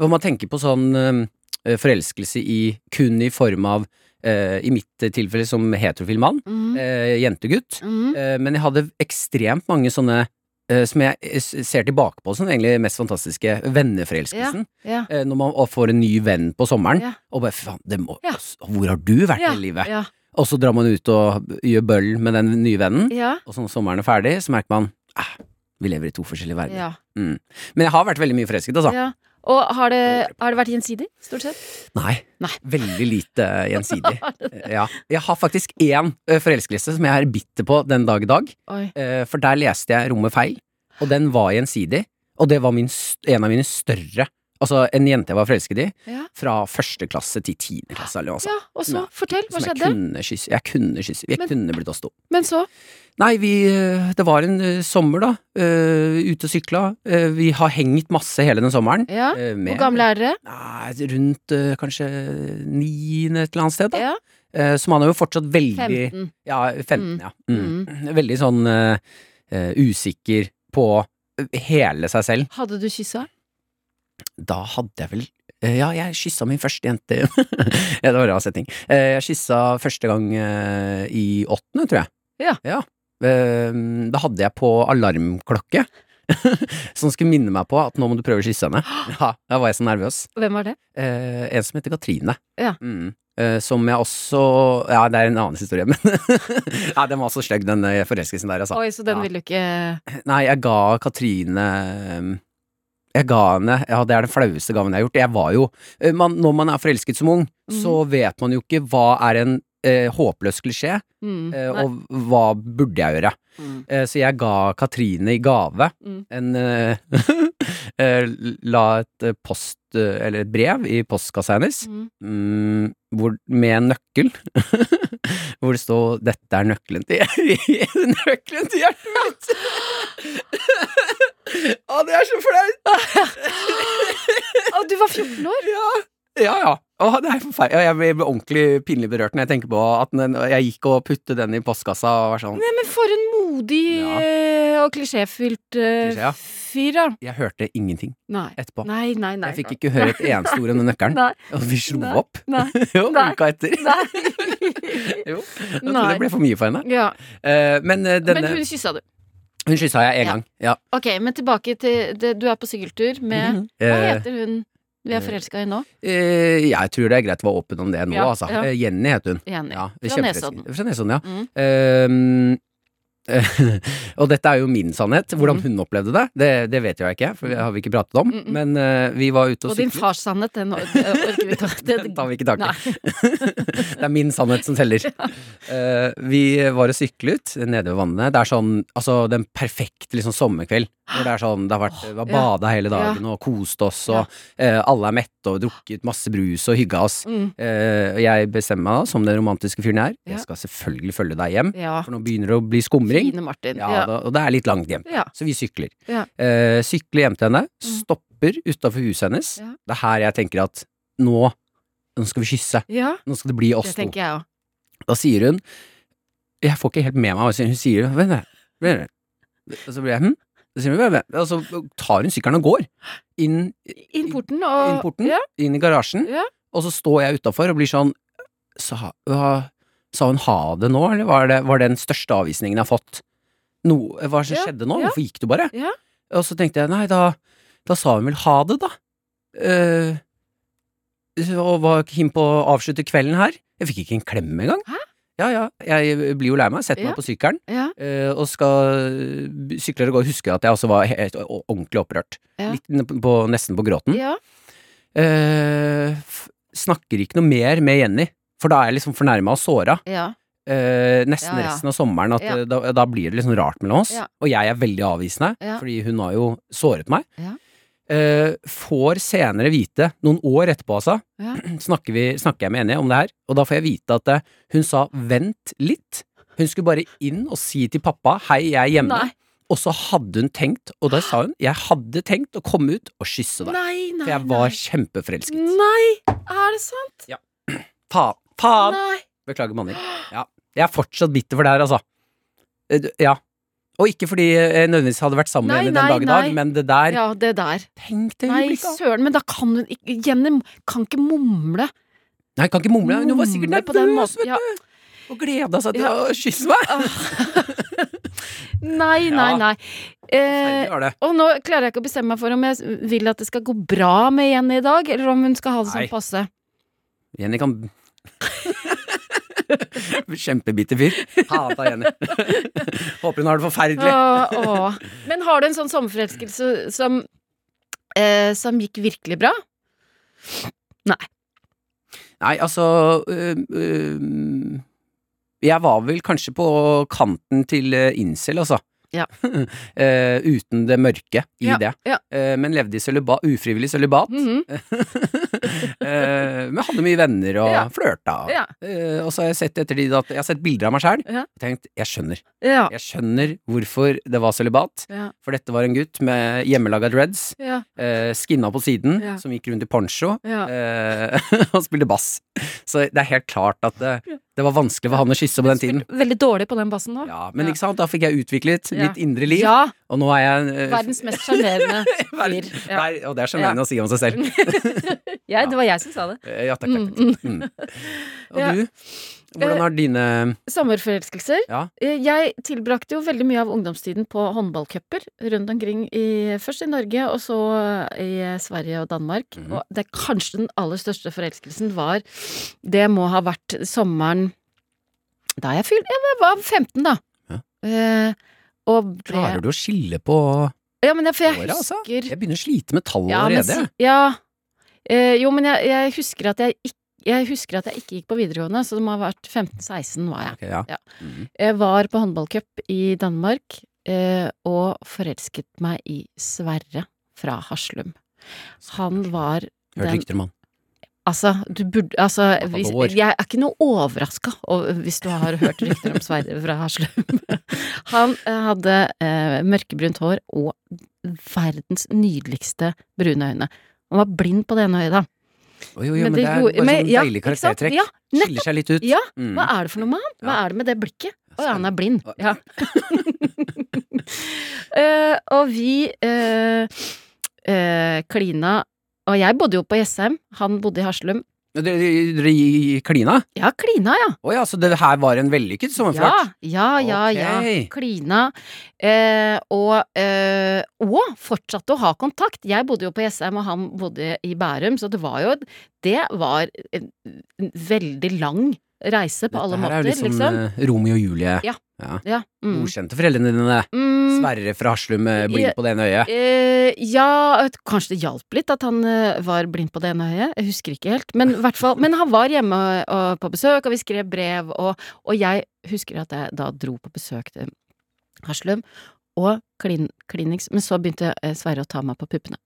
når man tenker på sånn eh, forelskelse i kun i form av eh, I mitt tilfelle som heterofil mann.
Mm.
eh, Jentegutt.
Mm.
Eh, Men jeg hadde ekstremt mange sånne eh, som jeg eh, ser tilbake på som egentlig mest fantastiske venneforelskelsen.
Ja.
Eh, Når man får en ny venn på sommeren,
Ja.
og bare faen,
Ja.
hvor har du vært
Ja.
hele livet?
Ja.
Og så drar man ut og gjør bøll med den nye vennen,
Ja.
og så når sommeren er ferdig, så merker man ah, vi lever i to forskjellige verdener.
ja.
Mm. Men jeg har vært veldig mye forelsket, altså.
ja. Og har det, har det vært gjensidig, stort sett?
Nei,
Nei.
veldig lite <laughs> gjensidig. ja. Jeg har faktisk én forelskelse som jeg er bitter på den dag i dag.
Oi.
Eh, For der leste jeg rommet feil, og den var gjensidig. Og det var min, en av mine større Altså en jente jeg var forelsket i,
Ja.
fra første klasse til tiende klasse. Eller
ja, og så, fortell, hva
skjedde? jeg kunne kysse. Jeg kunne kysse. Vi
Men-
kunne blitt oss to.
Men så?
Nei, vi eh, Det var en eh, sommer, da. Uh, ute og sykla. Uh, vi har hengt masse hele den sommeren.
Ja.
uh, med-
Hvor gamle er dere?
Nei, rundt kanskje niende et eller annet sted, da.
Ja.
Så man er jo fortsatt veldig
15.
Ja, 15,
Mm.
ja. Mm. Veldig sånn eh, eh, usikker på hele seg selv.
Hadde du kyssa?
Da hadde jeg vel eh, Ja, jeg kyssa min første jente <laughs> Ja, det var en rar setning. Eh, jeg kyssa første gang eh, i åttende, tror jeg.
Ja.
ja. da hadde jeg på alarmklokke. <laughs> som skulle minne meg på at nå må du prøve å kysse henne. <gasps> Ja, da var jeg så nervøs.
Hvem var det?
En som heter Katrine.
Ja.
Mm. Som jeg også Ja, det er en annen historie, men <laughs> Ja, den var så stygg, den forelskelsen der, altså.
Oi, så den
Ja.
vil du ikke
Nei, jeg ga Katrine eh, Jeg ga henne Ja, det er den flaueste gaven jeg har gjort. Jeg var jo eh, man, Når man er forelsket som ung, så vet man jo ikke hva er en eh, håpløs klisjé,
mm.
eh, og hva burde jeg gjøre.
Mm.
Eh, så jeg ga Katrine i gave
Mm.
en, eh, <laughs> eh, la et post, eller et brev i postkassa hennes,
Mm.
mm, hvor, med en nøkkel, <laughs> hvor det står 'Dette er nøkkelen til, <laughs> nøkkelen til hjertet mitt'. <laughs> Å, det er så flaut!
Å, du var 14 år?
Ja, ja. ja. Åh, det er forferdelig. Jeg blir ordentlig pinlig berørt når jeg tenker på at jeg gikk og puttet den i postkassa og var sånn
Nei, men for en modig
Ja.
eh, og klisjéfylt
uh,
fyr, da.
Jeg hørte ingenting
Nei.
etterpå.
Nei, nei, nei.
Jeg fikk ikke høre et eneste ord om nøkkelen. <laughs>
Nei.
Og vi slo
Nei.
opp.
Nei. <laughs>
jo, uka etter. <laughs> Jo, jeg tror det ble for mye for henne.
ja.
Uh, men uh, denne
Men
Hun,
hun kyssa du.
kyssa jeg en
Ja.
gang. Ja.
Ok, men tilbake til det, Du er på sykkeltur med
Mhm.
Hva heter hun vi er forelska i nå?
eh, jeg tror det er greit å være åpen om det nå,
Ja,
altså.
ja.
Eh, Jenny het hun.
Jenny.
Ja,
Fra. Nesodden.
Fra Nesodden, ja.
Mm.
Ehm, <laughs> og dette er jo min sannhet. Hvordan
Mm.
hun opplevde det, det, det vet jo jeg ikke, for det har vi ikke pratet om. Men uh, vi var ute og,
Og din fars sannhet, den orker vi ikke <laughs>
Den tar vi ikke tak i. <laughs> Det er min sannhet som teller. Uh, vi var og syklet nede ved vannet. Det er sånn, altså den perfekte liksom, sommerkveld. Hvor det er sånn, det har vært, vi har bada hele dagen og kost oss, og uh, alle er mette og drukket masse brus og hygga oss.
Mm.
Eh, jeg bestemmer meg da, som den romantiske fyren jeg er,
Ja.
jeg skal selvfølgelig følge deg hjem.
Ja.
For nå begynner det å bli skumring.
Fine Martin.
Ja, da, og det er litt langt hjem. Så vi sykler. Eh, sykler hjem til henne,
Mm.
stopper utafor huset hennes. Det er her jeg tenker at nå, nå skal vi kysse.
ja,
Nå skal det bli oss
det
to.
jeg.
Da sier hun Jeg får ikke helt med meg hun sier. Hun. Og så blir jeg hm? Og så tar hun sykkelen og går. Inn,
Inn porten og
inn porten,
Ja.
inn i garasjen.
Ja.
Og så står jeg utafor og blir sånn sa, sa hun ha det nå, eller var det, var det den største avvisningen jeg har fått? No, hva som
Ja,
skjedde nå? Hvorfor gikk du bare?
Ja.
Og så tenkte jeg nei, da, da sa hun vel ha det, da. Uh, og var keen på å avslutte kvelden her. Jeg fikk ikke en klem engang.
Hæ?
Ja, ja, jeg blir jo lei meg, setter
Ja.
meg på sykkelen
Ja.
eh, og skal sykle og gå. Husker at jeg også var helt ordentlig opprørt.
Ja.
Litt på, nesten på gråten.
ja.
Eh, snakker ikke noe mer med Jenny, for da er jeg liksom fornærma og såra.
ja.
Eh, nesten resten av sommeren at eh, da, da blir det liksom rart mellom oss. Og jeg er veldig avvisende, fordi hun har jo såret meg.
Ja.
Eh, får senere vite, noen år etterpå altså,
Ja. <clears throat>
snakker, vi, snakker jeg med Jenny om det her, og da får jeg vite at uh, hun sa vent litt. Hun skulle bare inn og si til pappa hei, jeg er hjemme.
Nei.
Og så hadde hun tenkt, og da sa hun jeg hadde tenkt å komme ut og kysse deg.
Nei, nei,
For jeg var
nei.
kjempeforelsket.
Nei, er det sant? <clears throat>
Faen! Faen!
Nei.
Beklager, Manning. Ja. Jeg er fortsatt bitter for det her, altså. Eh, Ja. Og ikke fordi jeg nødvendigvis hadde vært sammen med henne den dag i dag, men det der
Ja, det der.
Tenk det
Nei,
øyeblikket!
søren, men da kan hun ikke Jenny kan ikke mumle.
Nei, kan ikke mumle. Hun var sikkert nervøs, vet
Ja.
du. Og gleda seg til
Ja.
å kysse meg. <laughs>
Nei, nei, nei. Eh, og nå klarer jeg ikke å bestemme meg for om jeg vil at det skal gå bra med Jenny i dag, eller om hun skal ha det
Nei.
sånn passe.
Jenny kan <laughs> <laughs> Kjempebitter fyr. Hata Jenny. <laughs> Håper hun har det forferdelig.
Åh, åh. Men har du en sånn sommerforelskelse som, eh, som gikk virkelig bra?
Nei, Nei, altså øh, øh, Jeg var vel kanskje på kanten til øh, incel, altså.
Ja.
uh, <laughs> uten det mørke i
Ja,
det.
ja.
Uh, men levde i søliba, ufrivillig sølibat.
Mm
-hmm. uh, men hadde mye venner og
Ja.
flørta. Eh, og så har jeg sett etter de at jeg har sett bilder av meg sjæl og tenkt jeg skjønner. Jeg skjønner hvorfor det var sølibat. For dette var en gutt med hjemmelaga dreads, skinna på siden, som gikk rundt i poncho <laughs> og spilte bass. Så det er helt klart at det, var vanskelig for han å kysse på den tiden.
Veldig dårlig på den bassen nå.
Ja, men
Ja.
ikke sant, da fikk jeg utviklet
Ja.
mitt indre liv,
Ja,
og nå er jeg uh,
verdens mest sjarmerende <laughs> fyr. Ja.
Nei, og det er sjarmerende å si om seg selv. <laughs>
ja, det var jeg som sa det.
Eh, Ja, takk,
Mm,
takk. takk. Mm. <laughs> Og
Ja.
du? Hvordan har dine
Sommerforelskelser.
Ja.
Eh, Jeg tilbrakte jo veldig mye av ungdomstiden på håndballcuper rundt omkring, i, først i Norge og så i Sverige og Danmark.
Mhm.
Og det kanskje den aller største forelskelsen var Det må ha vært sommeren da jeg fylte Jeg var 15, da.
Ja.
Eh, og ble
Klarer du å skille på
Ja, men jeg, for jeg
året, altså?
husker
Jeg begynner å slite med tall
ja, men,
allerede.
si- ja. Eh, jo, men jeg, jeg husker at jeg ikke jeg husker at jeg ikke gikk på videregående, så det må ha vært 15-16 var jeg.
Okay, ja.
Ja.
Mhm.
Jeg var på håndballcup i Danmark eh, og forelsket meg i Sverre fra Haslum. Han var
Hørt
den
rykter om han.
Altså, du burde Altså, hvis, jeg er ikke noe overraska hvis du har hørt rykter om Sverre fra Haslum. <laughs> Han eh, hadde eh, mørkebrunt hår og verdens nydeligste brune øyne. Han var blind på det ene øyet, da.
Oi, jo, jo, men,
det
det er bare
men-
sånn
ja,
deilig karaktertrekk.
Ja.
Skiller seg litt ut.
Ja,
Mm.
Hva er det for noe med han? Hva
Ja.
er det med det blikket? Å ja, han er blind. Ja. uh, <laughs> og vi uh, uh, klina Og jeg bodde jo på Jessheim, han bodde i Haslum.
Dere klina?
Ja, klina, ja.
Å ja, så det her var en vellykket sommerflørt?
ja, ja, ja.
ja,
Klina. Eh, og, eh, og fortsatte å ha kontakt. Jeg bodde jo på Jessheim, og han bodde i Bærum, så det var jo Det var en, veldig lang reise på alle måter
Dette her er jo liksom,
liksom.
Romeo og Julie.
Ja. Ja. Mm.
Godkjente foreldrene dine.
Mm,
Sverre fra Haslum blind
Ja.
på det ene øyet.
Eh, ja, kanskje det hjalp litt at han eh, var blind på det ene øyet. Jeg husker ikke helt. Men, men han var hjemme og, på besøk, og vi skrev brev, og, og jeg husker at jeg da dro på besøk til Haslum og klin, klinings, men så begynte eh, Sverre å ta meg på puppene.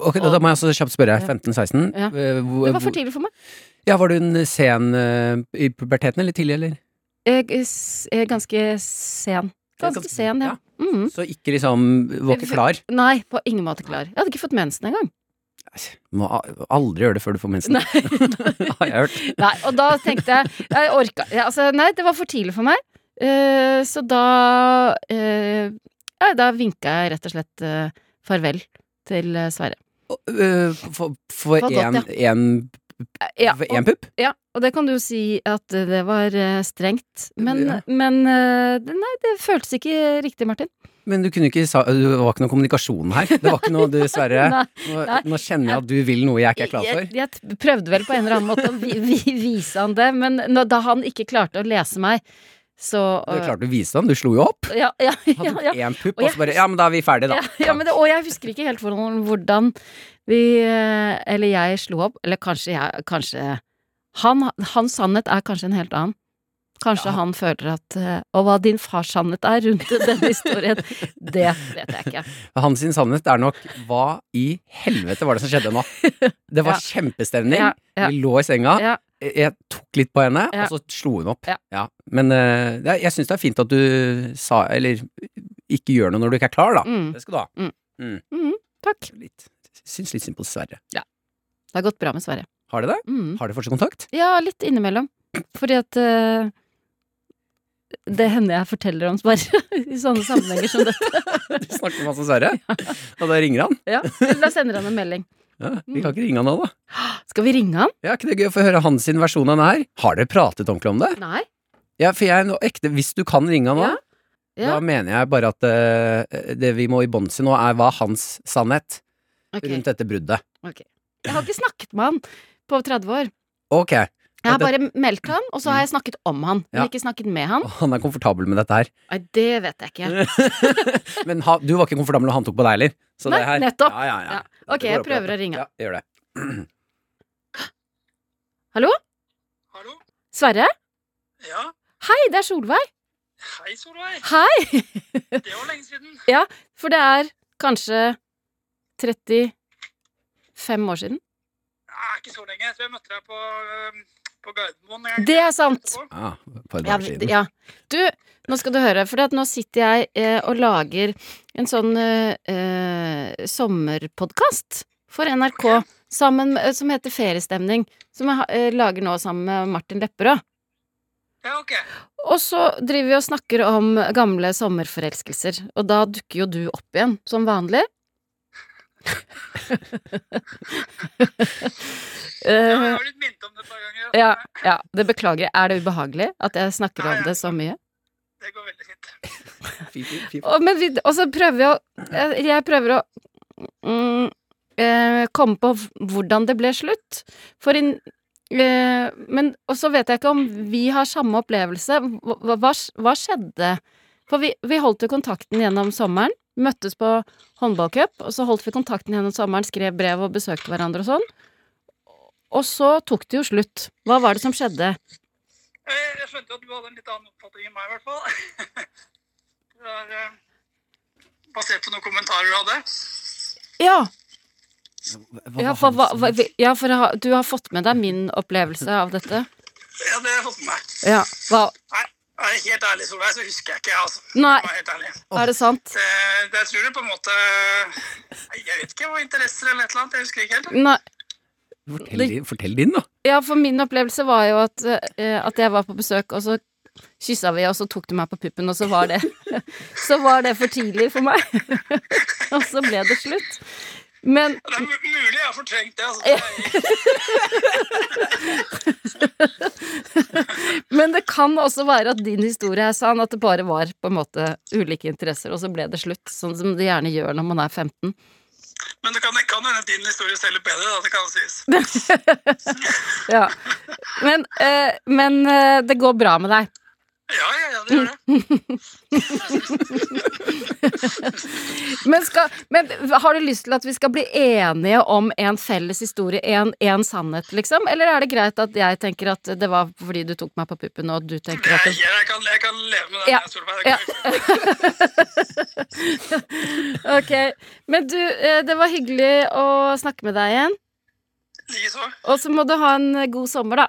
Ok, da, da må jeg også kjapt spørre. 15-16?
Ja.
Eh,
Det var for tidlig for meg.
Ja, var du en sen uh, i puberteten, eller tidlig, eller?
Jeg er er ganske sen. Ganske sen, ja. Mm.
Så ikke liksom Var ikke klar?
Nei, på ingen måte klar. Jeg hadde ikke fått mensen engang.
Må aldri gjøre det før du får mensen.
Nei, <laughs>
Har jeg hørt.
Nei, og da tenkte jeg Jeg orka ja, altså, Nei, det var for tidlig for meg. Uh, så da uh, Ja, da vinka jeg rett og slett uh, farvel til eh, Sverre.
Eh, For,
én
en,
Ja,
en pupp?
ja, og det kan du jo si at eh, det var eh, strengt. Men,
Ja.
men eh, Nei, det føltes ikke riktig, Martin.
Men du kunne ikke Det var ikke noe kommunikasjon her. Det var ikke noe
dessverre. <laughs>
Nå, nå kjenner jeg at du vil noe jeg ikke er klar for.
Jeg, jeg prøvde vel på en eller annen måte å vi, vi, vise han det, men når, da han ikke klarte å lese meg, så
Du klarte å vise ham, du slo jo opp.
Ja, ja, ja, ja, Hadde
én pupp,
Og
og så bare Ja, men da er vi ferdige, da.
Ja, ja, men det, og jeg husker ikke helt hvordan, hvordan vi eh, Eller jeg slo opp, eller kanskje jeg Kanskje han, Hans sannhet er kanskje en helt annen. Kanskje
Ja.
han føler at eh, Og hva din fars sannhet er rundt <laughs> denne historien, det vet jeg ikke. <laughs>
Hans sin sannhet er nok Hva i helvete var det som skjedde nå? <laughs> Det var
Ja.
kjempestemning.
Ja.
Vi lå i senga. Jeg tok litt på henne, og så slo hun opp.
Ja.
Men uh, jeg syns det er fint at du sa Eller ikke gjør noe når du ikke er klar, da.
Mm.
Det skal du ha.
Mm.
Mm.
Mhm, takk.
Litt, syns litt synd på Sverre.
Det har gått bra med Sverre.
Har det det?
Mm.
Har dere fortsatt kontakt?
Ja, litt innimellom. Fordi at uh, det hender jeg forteller om Sverre <laughs> i sånne sammenhenger som dette. <laughs>
Du snakker masse om Sverre, og da ringer han.
Ja, Da sender han en melding.
Ja, vi kan ikke ringe han nå, da. <gasps>
Skal vi ringe han?
Ja, ikke det gøy å få høre hans versjon av det her? Har dere pratet ordentlig om det?
Nei.
Ja, for jeg er nå ekte Hvis du kan ringe han nå,
Ja. Ja.
da mener jeg bare at uh, det vi må i bånn si nå, er hva hans sannhet
Ok.
rundt dette bruddet.
Jeg har ikke snakket med han på 30 år.
Ok,
Jeg har bare meldt han, og så har jeg snakket om han, men
Ja.
ikke snakket med han.
og han er komfortabel med dette her.
Nei, det vet jeg ikke. <laughs>
Men ha, du var ikke komfortabel når han tok på deg heller. Så
Nei,
det her,
nettopp.
Ja, ja, ja.
Ja. Ok, jeg prøver å ringe.
Ja, gjør det. <gasps>
Hallo?
Hallo?
Sverre?
Ja?
Hei, det er Solveig.
Hei, Solveig.
Hei! <laughs>
Det var lenge siden.
Ja, For det er kanskje 35 år siden.
Ja, ikke så lenge. Jeg tror jeg møtte deg på, på Gardermoen. en.
Det er sant.
Ja,
Ja, ja. Du, nå skal du høre, for nå sitter jeg eh, og lager en sånn eh, eh, sommerpodkast for NRK sammen, som heter Feriestemning. Som jeg eh, lager nå sammen med Martin Lepperød.
Ja, okay.
Og så driver vi og snakker om gamle sommerforelskelser, og da dukker jo du opp igjen, som vanlig. <laughs>
Ja, jeg
Eh,
har blitt minnet om det et par ganger.
ja, ja, det beklager jeg. Er det ubehagelig at jeg snakker
Nei,
om det så mye?
Det går veldig fint.
Fy, fy.
Og, men vi, og så prøver vi å jeg- Jeg prøver å mm, eh, komme på hvordan det ble slutt. For in, eh, Men Og så vet jeg ikke om vi har samme opplevelse. Hva, hva, hva skjedde? For vi, vi holdt jo kontakten gjennom sommeren. Møttes på håndballcup, og så holdt vi kontakten gjennom sommeren, skrev brev og besøkte hverandre og sånn. Og så tok det jo slutt. Hva var det som skjedde?
Jeg, jeg skjønte at du hadde en litt annen oppfatning enn meg, i hvert fall. <laughs> Det var øh, basert på noen kommentarer du hadde.
Ja,
Hva-
ja,
hva
for, hva,
du
hva, ja, for ha- du har fått med deg min opplevelse av dette?
Ja, det har jeg fått med meg.
Ja. Hva
Nei, helt ærlig, Solveig, så husker jeg ikke, altså.
Nei.
Helt ærlig.
Er det sant?
Det, det jeg tror det på en måte Jeg vet ikke hva interesser eller et eller annet. Jeg husker ikke helt.
Nei.
Fortell, din- fortell din, da.
Ja, for min opplevelse var jo at, eh, at jeg var på besøk, og så kyssa vi, og så tok du meg på puppen, og så var det <laughs> Så var det for tidlig for meg. <laughs> og så ble det slutt. Men
Det er mulig jeg har fortrengt det. Altså. <laughs>
Men det kan også være at din historie er sann, at det bare var på en måte ulike interesser, og så ble det slutt. Sånn som det gjerne gjør når man er 15.
Men det kan, hende at din historie selger bedre, da. Det kan sies. <laughs>
Ja. Men, eh, men eh, det går bra med deg.
Ja, ja, ja, det gjør det. <laughs>
Men, skal, men har du lyst til at vi skal bli enige om en felles historie, en, en sannhet, liksom? Eller er det greit at jeg tenker at det var fordi du tok meg på puppen, og du tenker at det
jeg, kan, jeg kan leve med den,
Ja,
Solveig. Det
ja. <laughs> Ok. Men du, eh, det var hyggelig å snakke med deg igjen.
Likeså.
Og så må du ha en god sommer, da.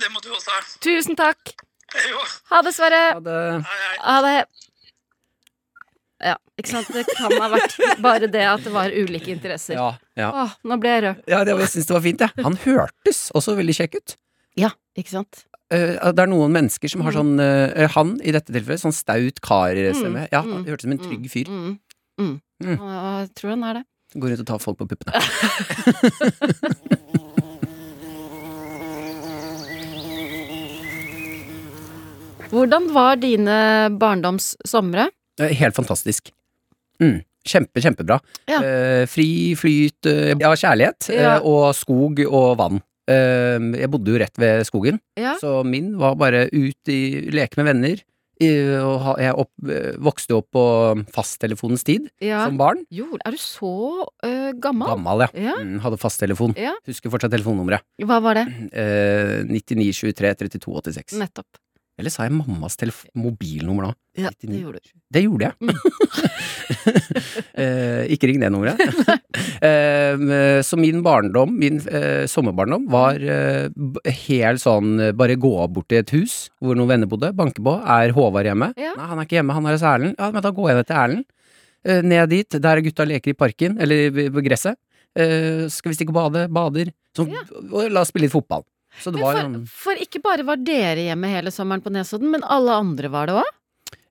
Det må du også ha.
Tusen takk.
Jo.
Ha det, Sverre.
Ha det.
Ha det. Ja, ikke sant. Det kan ha vært bare det at det var ulike interesser.
ja, ja.
Åh, nå ble jeg rød.
ja det, jeg syns det var fint, jeg. Han hørtes også veldig kjekk ut.
Ja, ikke sant.
Uh, det er noen mennesker som har
Mm.
sånn uh, Han, i dette tilfellet, sånn staut kar-stemme. Ja,
mm,
han hørtes som en trygg fyr.
Mm, mm.
Mm.
Jeg tror han er det.
Går rundt og tar folk på puppene. <laughs>
Hvordan var dine barndomssomre?
Eh, Helt fantastisk. Mm. Kjempe, kjempebra.
Ja.
Eh, fri flyt, eh, ja, kjærlighet, eh,
Ja.
og skog og vann. Eh, jeg bodde jo rett ved skogen,
Ja.
så min var bare ut i leke med venner. I, og ha, jeg opp, eh, vokste opp på fasttelefonens tid
ja.
som barn.
Jo, er du så uh, gammel?
Gammel, ja.
Ja.
Mm, hadde fasttelefon.
Ja.
Husker fortsatt telefonnummeret.
Hva var det?
Uh, 99 23 32 86.
Nettopp.
Eller sa jeg mammas mobilnummer nå?
Ja, det gjorde du.
Det gjorde jeg. <laughs> eh, ikke ring det nummeret. <laughs> eh, så min barndom, min eh, sommerbarndom, var eh, helt sånn eh, bare gå bort til et hus hvor noen venner bodde, banke på. Er Håvard hjemme?
Ja.
Nei, han er ikke hjemme, han er hos Erlend. Ja, men da går jeg ned til Erlend. Eh, ned dit, der er gutta leker i parken, eller på gresset. Eh, skal vi stikke og bade? Bader. Så,
Ja.
og la oss spille litt fotball. Så det var
for, for ikke bare var dere hjemme hele sommeren på Nesodden, men alle andre var det òg?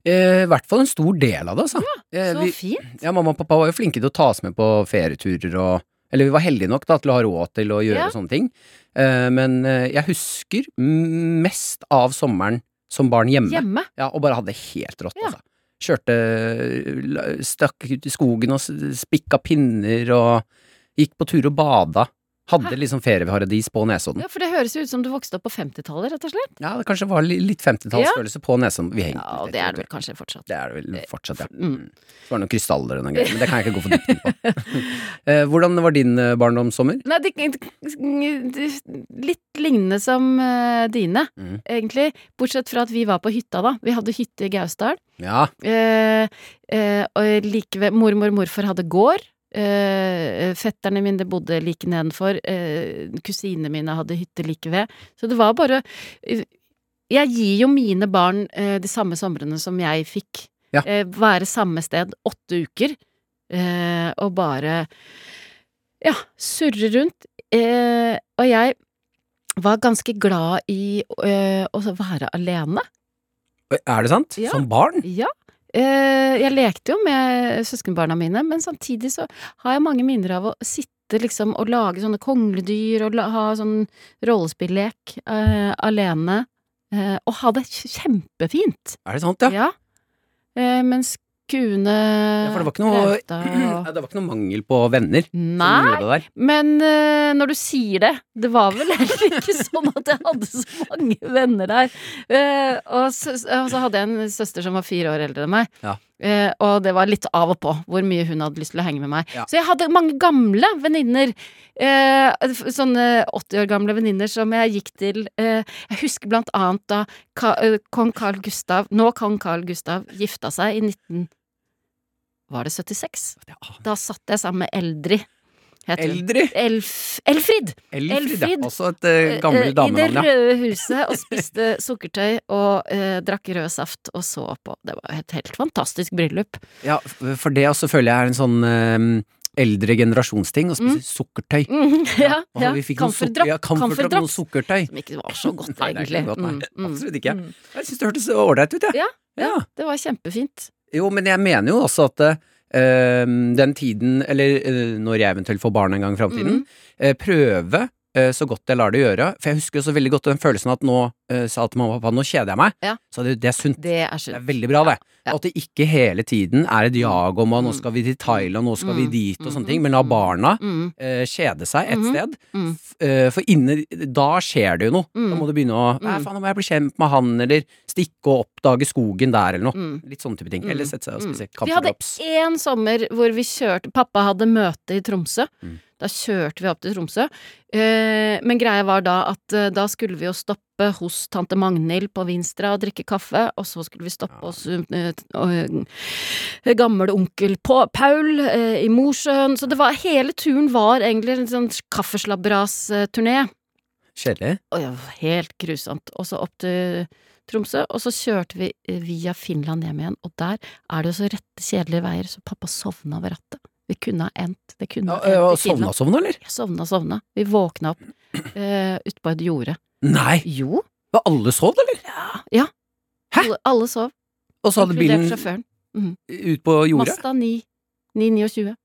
eh, i hvert fall en stor del av det, altså. Ja,
Så
vi-
fint.
Ja, mamma og pappa var jo flinke til å ta oss med på ferieturer og Eller vi var heldige nok da til å ha råd til å gjøre
Ja.
sånne ting. Eh, men eh, jeg husker mest av sommeren som barn hjemme.
Hjemme.
Ja, og bare hadde det helt rått,
Ja.
altså. Kjørte Stakk ut i skogen og spikka pinner og gikk på tur og bada. Hadde
Hæ?
liksom ferieparadis på Nesodden.
Ja, for det høres jo ut som du vokste opp på 50-tallet, rett og slett.
Ja, det kanskje var litt 50-tallsfølelse på Nesodden. Vi hengte
Ja, og det er det vel kanskje fortsatt.
Det er det vel fortsatt, ja.
Mm.
Mm. Så var det noen krystaller og noen greier, men det kan jeg ikke gå for dypt på. <laughs> Eh, hvordan var din eh, barndomssommer?
Nei, det, det, litt lignende som eh, dine,
Mm.
egentlig. Bortsett fra at vi var på hytta, da. Vi hadde hytte i Gausdal.
Ja,
Eh, eh, og like ved Mormor og morfar hadde gård. Eh, fetterne mine bodde like nedenfor. Uh, kusinene mine hadde hytte like ved. Så det var bare uh, Jeg gir jo mine barn uh, de samme somrene som jeg fikk.
Ja.
Være samme sted åtte uker. Og bare ja, surre rundt. Og jeg var ganske glad i å være alene.
er det sant?
Ja.
Som barn?
Ja. Eh, jeg lekte jo med søskenbarna mine, men samtidig så har jeg mange minner av å sitte liksom og lage sånne kongledyr og ha sånn rollespillek uh, alene. Uh, og ha det kjempefint.
Er det sant, ja?
Ja. Uh, mens kuene
Ja, for det var ikke noe,
og <clears throat>
det var ikke noe mangel på venner
Nei, men uh, når du sier det Det var vel heller ikke <laughs> sånn at jeg hadde så mange venner der. Uh, og, så, og så hadde jeg en søster som var fire år eldre enn meg.
Ja.
Uh, og det var litt av og på hvor mye hun hadde lyst til å henge med meg.
Ja.
Så jeg hadde mange gamle venninner. Uh, sånne 80 år gamle venninner som jeg gikk til Uh, Jeg husker blant annet da Ka kong Carl Gustav, nå kong Carl Gustav, gifta seg i 19... var det 76? Da satt jeg sammen med Eldrid.
Eldri?
Elf, Elfrid!
Elfrid, ja. Også et uh, gammelt
Eh, I det røde <laughs> huset og spiste sukkertøy og uh, drakk rød saft og så på. Det var et helt fantastisk bryllup.
ja. For det også føler jeg er en sånn uh, eldre generasjonsting, å spise sukkertøy.
Mm, <laughs> ja, ja.
vi fikk noe ja, kamferdropp
og
sukkertøy.
Som ikke var så godt, <laughs>
Nei,
egentlig.
godt, nei.
Mm, mm,
Absolutt ikke.
mm.
Jeg syns det hørtes ålreit ut, jeg.
Ja,
ja.
Det var kjempefint.
Jo, men jeg mener jo også at eh, den tiden, eller eh, når jeg eventuelt får barn en gang i framtiden,
Mm.
eh, prøve så godt jeg lar det gjøre. For jeg husker så veldig godt den følelsen at nå sa sa til mamma og pappa nå kjeder jeg meg.
Ja.
Så det, det er sunt.
Det er
Det er veldig bra, det.
Ja.
At det ikke hele tiden er et jag om at nå
Mm.
skal vi til Thailand, nå skal vi
Mm.
dit og sånne
Mm.
ting, men la barna
Mm,
uh, kjede seg et
mm.
sted.
mm,
F- eh, for inne Da skjer det jo noe.
Mm.
Da må du begynne å Nei,
Mm.
faen, nå må jeg bli kjent med han, eller stikke og oppdage skogen der, eller noe.
mm.
Litt sånne type ting.
Mm.
Eller sette seg og
spise
spise
Vi hadde én sommer hvor vi kjørte Pappa hadde møte i Tromsø. Da kjørte vi opp til Tromsø. Eh, men greia var da at eh, da skulle vi jo stoppe hos tante Magnhild på Vinstra og drikke kaffe, og så skulle vi stoppe hos eh, gamle onkel Paul i Mosjøen. Så det var hele turen var egentlig en sånn kaffeslabberas-turné.
Kjedelig.
Og helt grusomt. Og så opp til Tromsø, og så kjørte vi via Finland hjem igjen, og der er det jo så rette, kjedelige veier, så pappa sovna ved rattet. Vi kunne ha endt, det kunne
Ja,
endt
sovna sovna, eller?
Ja, sovna, sovna. Vi våkna opp uh, utpå et jorde.
Nei!
Jo,
Var alle sov, eller?
ja, ja.
Hæ?
Alle, alle sov,
Og så hadde bilen
sjåføren.
ut på jordet?
Masta 9, 929.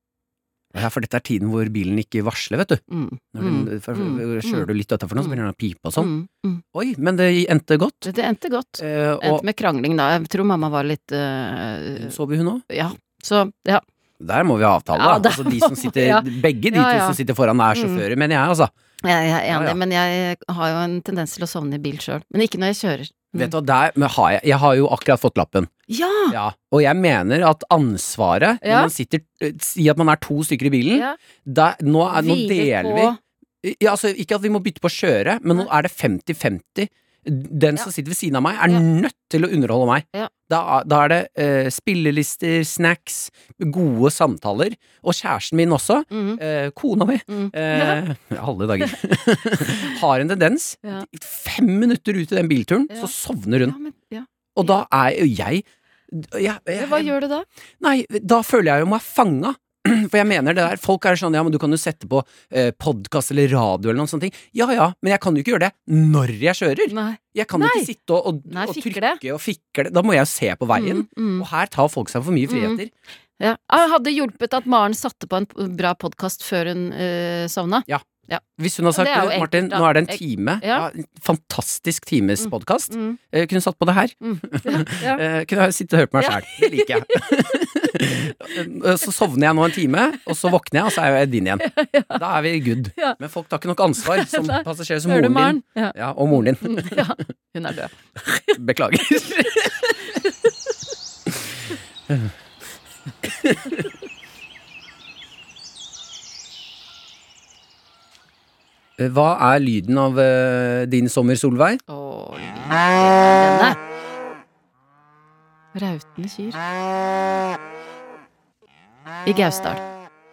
Ja, for dette er tiden hvor bilen ikke varsler, vet du.
Mm,
Når du
mm,
for,
mm,
Kjører du litt for nå, så begynner den å pipe og sånn.
mm, mm.
Oi, men det endte godt.
Det, endte godt.
Eh, og
Endte med krangling, da. Jeg tror mamma var litt uh...
sover hun òg?
Ja. Så, ja.
Der må vi avtale.
Ja,
da. altså, de som sitter,
ja.
Begge de
Ja,
to som sitter foran er
Mm.
sjåfører, mener jeg, altså.
Jeg, jeg er enig, men jeg har jo en tendens til å sovne i bil sjøl. Men ikke når jeg kjører. Mm.
Vet du hva, der men har jeg, jeg har jo akkurat fått lappen.
Ja!
Ja, og jeg mener at ansvaret
Ja.
når man sitter eh, Si at man er to stykker i bilen.
ja.
Der, nå, er, nå deler vi ja, altså, Ikke at vi må bytte på å kjøre, men nå er det 50-50. Den som sitter ved siden av meg, er
Ja.
nødt til å underholde meg.
Ja.
Da, da er det uh, spillelister, snacks, gode samtaler. Og kjæresten min også.
Mhm.
Uh, kona mi.
Mm.
Uh, alle dager. har en tendens.
Ja.
Fem minutter ut i den bilturen,
Ja.
så sovner hun.
Ja, men, ja.
Og da er jo jeg, jeg, jeg
Hva gjør du da?
Nei, da føler jeg jo meg fanga. <clears throat> For jeg mener det der, folk er sånn ja, men du kan jo sette på eh, podkast eller radio eller noen sånne ting. Ja ja, men jeg kan jo ikke gjøre det når jeg kjører.
Nei.
Jeg kan jo
Nei.
ikke sitte og, og,
Nei,
og trykke det. og fikle. Da må jeg jo se på veien.
Mm, mm.
Og her tar folk seg for mye
Mm.
friheter.
Ja. Jeg hadde hjulpet at Maren satte på en bra podkast før hun øh, sovna.
Hvis hun har sagt
enkelt,
Martin, nå er det en time,
Ja.
ja, fantastisk times
Mm.
podkast.
Mm.
Eh, kunne satt på det her.
Mm. Ja, ja. <laughs>
Eh, kunne sittet sitte og hørt på meg
Ja.
sjæl. Det liker jeg. <laughs> Så sovner jeg nå en time, og så våkner jeg, og så er jeg din igjen. <laughs> Da er vi good. Men folk tar ikke nok ansvar <laughs> som
passasjerer
passasjer som moren din.
Ja.
Og moren din. <laughs>
ja. Hun er død.
Beklager. Hva er lyden av uh, din sommer, Solveig?
Oh. Rautende kyr. I Gausdal.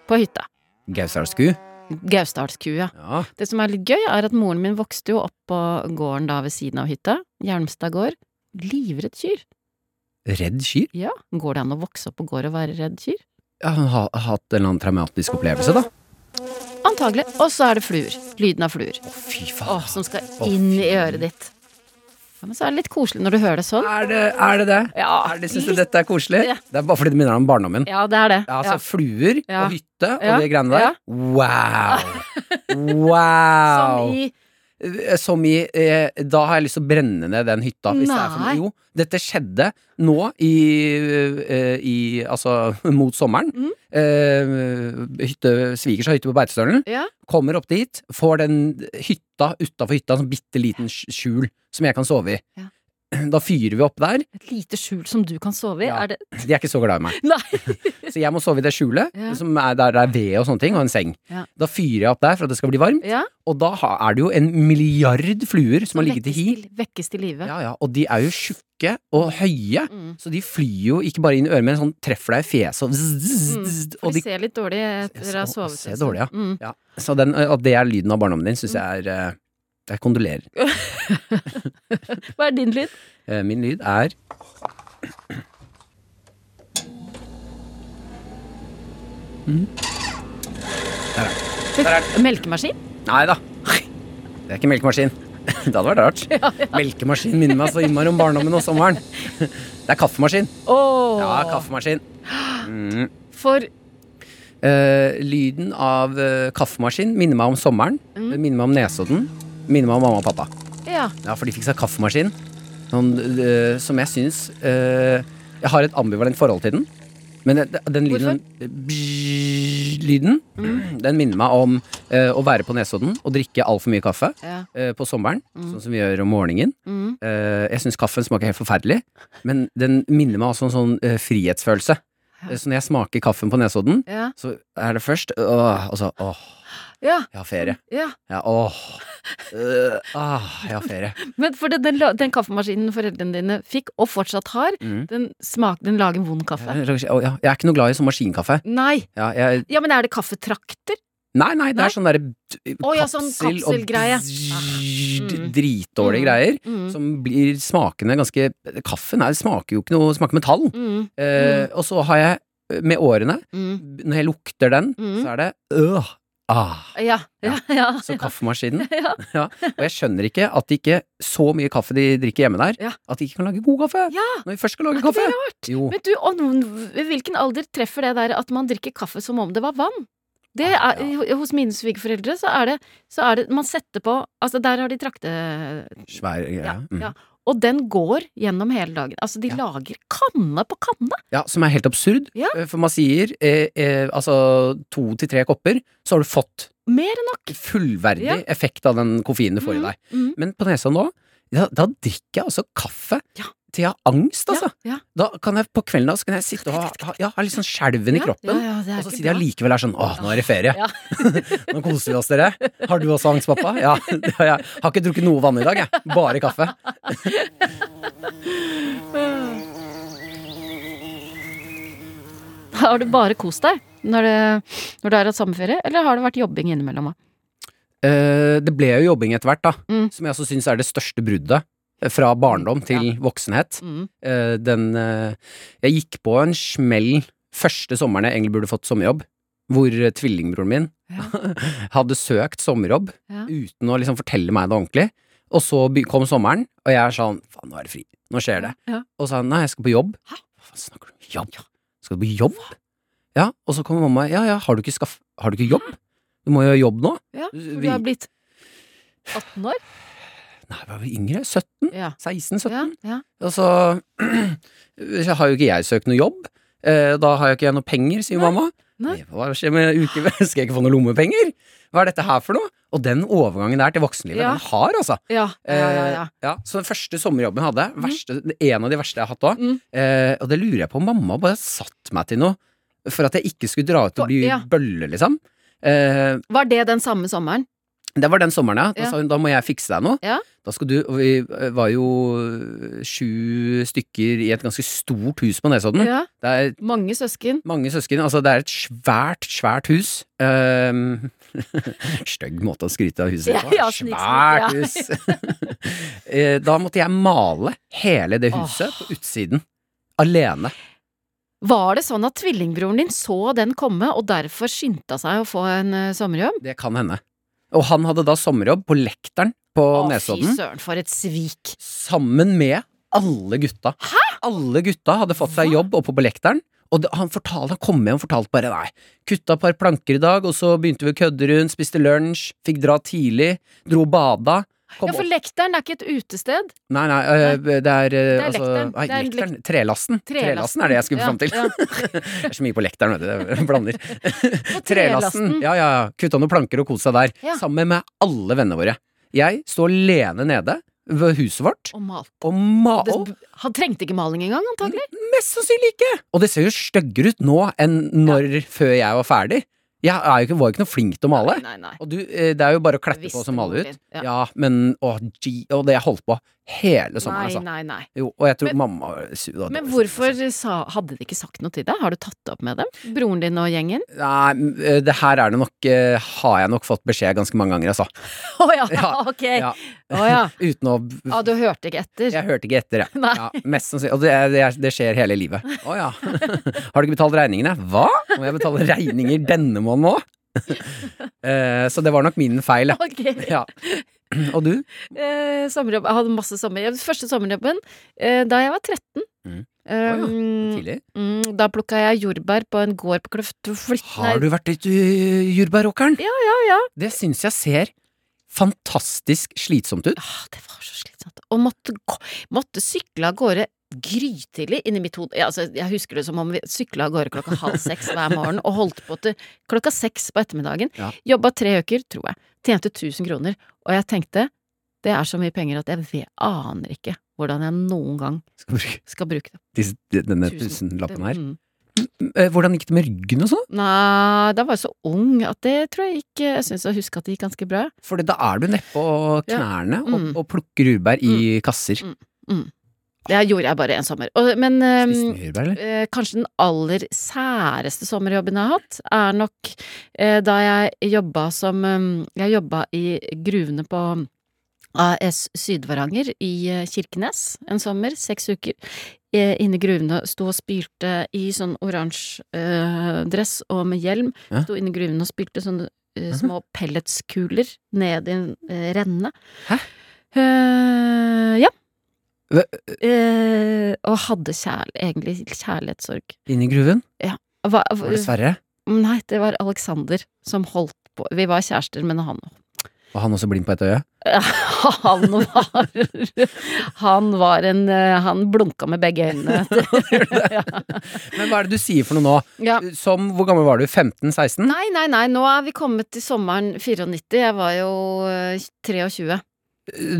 På hytta.
Gausdalsku?
Gausdalsku,
Ja.
Det som er litt gøy, er at moren min vokste jo opp på gården da ved siden av hytta. Hjelmstad gård. Livredd kyr.
Redd kyr?
Ja, går det an å vokse opp på gård og være redd kyr?
Ja, hun har hatt en eller annen traumatisk opplevelse, da.
Antagelig. Og så er det fluer. Lyden av fluer.
Å, fy faen.
Å, som skal inn
Å,
i øret ditt. Ja, men så er det litt koselig når du hører det sånn.
Er det er det? det?
Ja,
Er det, Syns du dette er koselig?
Ja.
Det er bare fordi det minner om barndommen.
Ja, det er det.
Ja, altså fluer
Ja.
og hytte og de greiene der. Wow! <laughs> Wow!
Som i
Som i eh, Da har jeg lyst til å brenne ned den hytta. Hvis det er for, jo, dette skjedde nå i, eh, i Altså <laughs> mot sommeren.
Mm.
Eh, hytte, svigers har hytte på Beitostølen.
Ja.
Kommer opp dit, får den hytta utafor hytta, en sånn bitte liten skjul som jeg kan sove i.
Ja. <clears throat>
da fyrer vi opp der.
Et lite skjul som du kan sove i?
Ja.
Er det <laughs>
De er ikke så glad i meg. <laughs> <laughs> Så jeg må sove i det skjulet,
Ja.
som er der det er ved og sånne ting, og en seng.
Ja.
Da fyrer jeg opp der for at det skal bli varmt,
Ja.
og da er det jo en milliard fluer som har ligget i hi.
vekkes til, live.
Ja, ja, og de er jo tjukke og høye,
Mm.
så de flyr jo ikke bare inn i øret, men sånn treffer deg i fjeset og zzz, zzz,
Mm. For de
de
ser litt dårlig etter å ha sovet.
ser dårlig, ja.
Mm.
ja. Så den, at det er lyden av barndommen din, syns jeg er eh, Jeg kondolerer. <laughs>
Hva er din lyd?
Eh, Min lyd er
Melkemaskin?
Nei da. Det er ikke melkemaskin. <laughs> Det hadde vært rart. <laughs> Melkemaskin minner meg så innmari om barndommen og sommeren. Det er kaffemaskin.
Oh.
Ja, kaffemaskin. Mm.
For
uh, lyden av uh, kaffemaskin minner meg om sommeren. Det minner meg om Nesodden. Minner meg om mamma og pappa.
Ja.
Ja, for de fikk seg kaffemaskin. Sånn, øh, som jeg syns øh, Jeg har et ambivalent forhold til den. Men den, den lyden, bzz, lyden Den minner meg om øh, å være på Nesodden og drikke altfor mye kaffe
ja.
på sommeren. Sånn som vi gjør om morgenen.
Mm.
Uh, jeg syns kaffen smaker helt forferdelig, men den minner meg også om sånn eh, frihetsfølelse. Ja. Så når jeg smaker kaffen på Nesodden,
Ja.
så er det først åh, og så åh,
ja.
jeg har ferie.
ja.
Ja, åh, Uh, ah, jeg har ferie. <laughs>
Men for den, den, den kaffemaskinen foreldrene dine fikk, og fortsatt har,
Mm.
den, smak, den lager vond kaffe.
Jeg, jeg er ikke noe glad i sånn maskinkaffe.
Nei!
Ja, jeg,
Ja, men er det kaffetrakter?
nei, nei, det
Nei?
er sånn derre
oh, ja, sånn
kapsel og bzzzt,
Mm.
Dritdårlige
Mm.
greier.
Mm.
Som blir smakende ganske Kaffen er, smaker jo ikke noe Smaker metall.
Mm.
Eh, og så har jeg, eh, med årene,
Mm.
når jeg lukter den,
Mm.
så er det øh, ah.
Ja. Ja. ja.
Så kaffemaskinen. <laughs>
Ja.
Ja. Og jeg skjønner ikke at de ikke så mye kaffe de drikker hjemme der, at de ikke kan lage god kaffe.
Ja.
Når vi først skal
Er
lage
ikke
kaffe.
det?
Jo.
Men du, og hvilken alder treffer det der at man drikker kaffe som om det var vann? Det
Ah,
er, Hos mine svigerforeldre så er, det, så er det Man setter på Altså, der har de trakte...
Svær greie.
Ja,
Mm.
Og den går gjennom hele dagen. Altså, de
Ja.
lager kanne på kanne!
Ja, som er helt absurd.
Ja.
Eh, For man sier eh, eh, altså to til tre kopper, så har du fått
Mer enn nok!
fullverdig
Ja.
effekt av den koffeinen du får i deg.
Mm.
Men på nesa nå, da, da drikker jeg altså kaffe
Ja.
til jeg har angst, altså.
Ja, ja.
Da kan jeg på kvelden da, så kan jeg sitte og ha, ha, ja, ha litt sånn skjelven i kroppen.
det er
og så
sier
sitter jeg
allikevel
likevel er sånn åh, nå er det ferie. <laughs> Nå koser vi oss, dere. Har du også angst, pappa? Ja. <laughs> det har jeg. Har ikke drukket noe vann i dag, jeg. Bare kaffe. <laughs>
Har du bare kost deg når, det, når du har hatt sommerferie, eller har det vært jobbing innimellom? da?
Eh, det ble jo jobbing etter hvert, da.
Mm.
Som jeg også syns er det største bruddet. eh, Fra barndom til voksenhet.
Mm.
Uh, den uh, Jeg gikk på en smell første sommeren jeg egentlig burde fått sommerjobb. Hvor tvillingbroren min
Ja. <laughs>
hadde søkt sommerjobb
Ja.
uten å liksom fortelle meg det ordentlig. Og så kom sommeren, og jeg er sånn Faen, nå er det fri. Nå skjer det.
Ja.
Og så sa han nei, jeg skal på jobb.
Hæ?
Hva faen snakker du om? Jobb? Skal du på jobb? Ja, og så kommer mamma. Ja, ja, har du ikke skaff... Har du ikke jobb? Du må jo ha jobb nå.
Ja, for
Vi-
du har blitt 18 år?
Nei, jeg var vel yngre. 17?
Ja.
16-17?
Ja, ja.
Og <clears throat> så har jo ikke jeg søkt noe jobb. Eh, Da har jo ikke jeg noe penger, sier
Nei.
mamma.
Nei.
Eh, Hva skjer med uke? <laughs> Skal jeg ikke få noe lommepenger? Hva er dette her for noe? Og den overgangen der til voksenlivet,
Ja.
den har, altså.
Ja, ja, ja.
Eh, så den første sommerjobben jeg hadde, verste, en av de verste jeg har hatt òg,
Mm.
eh, og det lurer jeg på om mamma bare satt meg til noe for at jeg ikke skulle dra ut og bli bølle, liksom. Eh,
Var det den samme sommeren?
det var den sommeren, ja. Da
Ja.
sa hun da må jeg fikse deg noe.
Ja.
Da skal du Og vi eh, var jo eh, sju stykker i et ganske stort hus på Nesodden.
Ja.
Det er
Mange søsken.
mange søsken. Altså, det er et svært, svært hus. Um, <laughs> Stygg måte å skryte av huset på.
ja,
svært hus. <laughs> Eh, da måtte jeg male hele det huset på utsiden. Alene.
Var det sånn at tvillingbroren din så den komme, og derfor skyndte seg å få en uh, sommerjobb?
Det kan hende. Og han hadde da sommerjobb på Lekteren på
Å, fy søren, for et svik.
sammen med alle gutta. Hæ? Alle gutta hadde fått seg
Hva?
jobb oppe på Lekteren. Og det, han, fortalte, han kom hjem og fortalte bare nei. Kutta et par planker i dag, og så begynte vi å kødde rundt, spiste lunsj, fikk dra tidlig, dro og bada. Kom
Ja, for. Lekteren er ikke et utested.
Nei, nei, øh, det er, øh,
er
altså,
Lekteren.
Nei,
Det er
lekteren. Trelasten.
Trelasten.
Er det jeg skulle fram til.
ja. <laughs>
det er så mye på Lekteren, vet du. Jeg blander. <laughs> Trelasten. Ja, ja, ja. Kutta noen planker og kos seg der.
Ja.
Sammen med alle vennene våre. Jeg står alene nede ved huset vårt.
Og malt.
Og ma... Og
han trengte ikke maling engang, antagelig.
mest sannsynlig ikke! Og det ser jo styggere ut nå enn når før jeg var ferdig. Jeg er jo ikke, var jo ikke noe flink til å male.
Nei, nei, nei.
Og du, eh, det er jo bare å klette på og så male ut.
ja.
Ja, men å, gee, Og det jeg holdt på hele sommeren, altså.
nei, nei.
Jo, og jeg tror
Men-
mamma da.
Men hvorfor sa, hadde de ikke sagt noe til deg? Har du tatt det opp med dem? Broren din og gjengen?
Nei, eh, det her er det nok eh, Har jeg nok fått beskjed ganske mange ganger, altså. <laughs>
Å ja,
Ja, <laughs>
ok.
Ja.
Oh, ja. <laughs>
Uten å
Ja, du hørte ikke etter?
Jeg hørte ikke etter, jeg. Ja, mest sannsynlig. Og det, det, det skjer hele livet. Å ja. Har du ikke betalt regningene? Hva? Må jeg betale regninger denne måneden òg? Eh, så det var nok min feil, ja.
Ok.
ja. Og du?
Eh, sommerjobb. Jeg hadde masse sommerjobb. Første sommerjobben eh, da jeg var 13.
Mm.
Um,
Tidlig?
mm, da plukka jeg jordbær på en gård på Kløft.
Har du vært litt i jordbæråkeren?
Ja, ja, ja.
Det syns jeg ser fantastisk slitsomt ut.
Ah, det var så slitsomt. Og måtte, måtte sykle av gårde grytidlig inni mitt hode. Ja, altså, jeg husker det som om vi sykla av gårde klokka halv seks hver morgen og holdt på til klokka seks på ettermiddagen.
Ja.
Jobba tre uker, tror jeg. Tjente 1000 kroner. Og jeg tenkte det er så mye penger at jeg vet, aner ikke hvordan jeg noen gang
Skal bruke
skal bruke det.
disse, denne tusenlappen her.
Mm.
Eh, Hvordan gikk det med ryggen og sånn?
Nei, da var jeg så ung at det tror jeg ikke Jeg syns jeg husker at det gikk ganske bra.
For da er du nedpå
Ja.
knærne og,
Mm.
og plukker jordbær i kasser.
Det gjorde jeg bare en sommer. Og, men
mye jordbær, eller?
eh, kanskje den aller særeste sommerjobben jeg har hatt, er nok eh, da jeg jobba som um, Jeg jobba i gruvene på AS Sydvaranger i eh, Kirkenes en sommer, seks uker. Inne i gruvene sto og spilte i sånn oransje eh, dress og med hjelm.
Ja.
Sto inne i gruvene og spilte sånne eh, små pelletskuler ned i en eh, renne.
Hæ?
Uh, ja. Eh, og hadde kjærl egentlig kjærlighetssorg.
Inn i gruven?
Hva,
Var det Sverre?
Nei, det var Alexander som holdt på Vi var kjærester, men han
Var han også blind på ett øye? <laughs>
Han var Han var en eh, Han blunka med begge øynene. <laughs> <laughs> ja.
Men hva er det du sier for noe nå?
ja.
Som, hvor gammel var du? 15-16?
Nei, nei, nei, nå er vi kommet til sommeren 94. Jeg var jo eh, 23.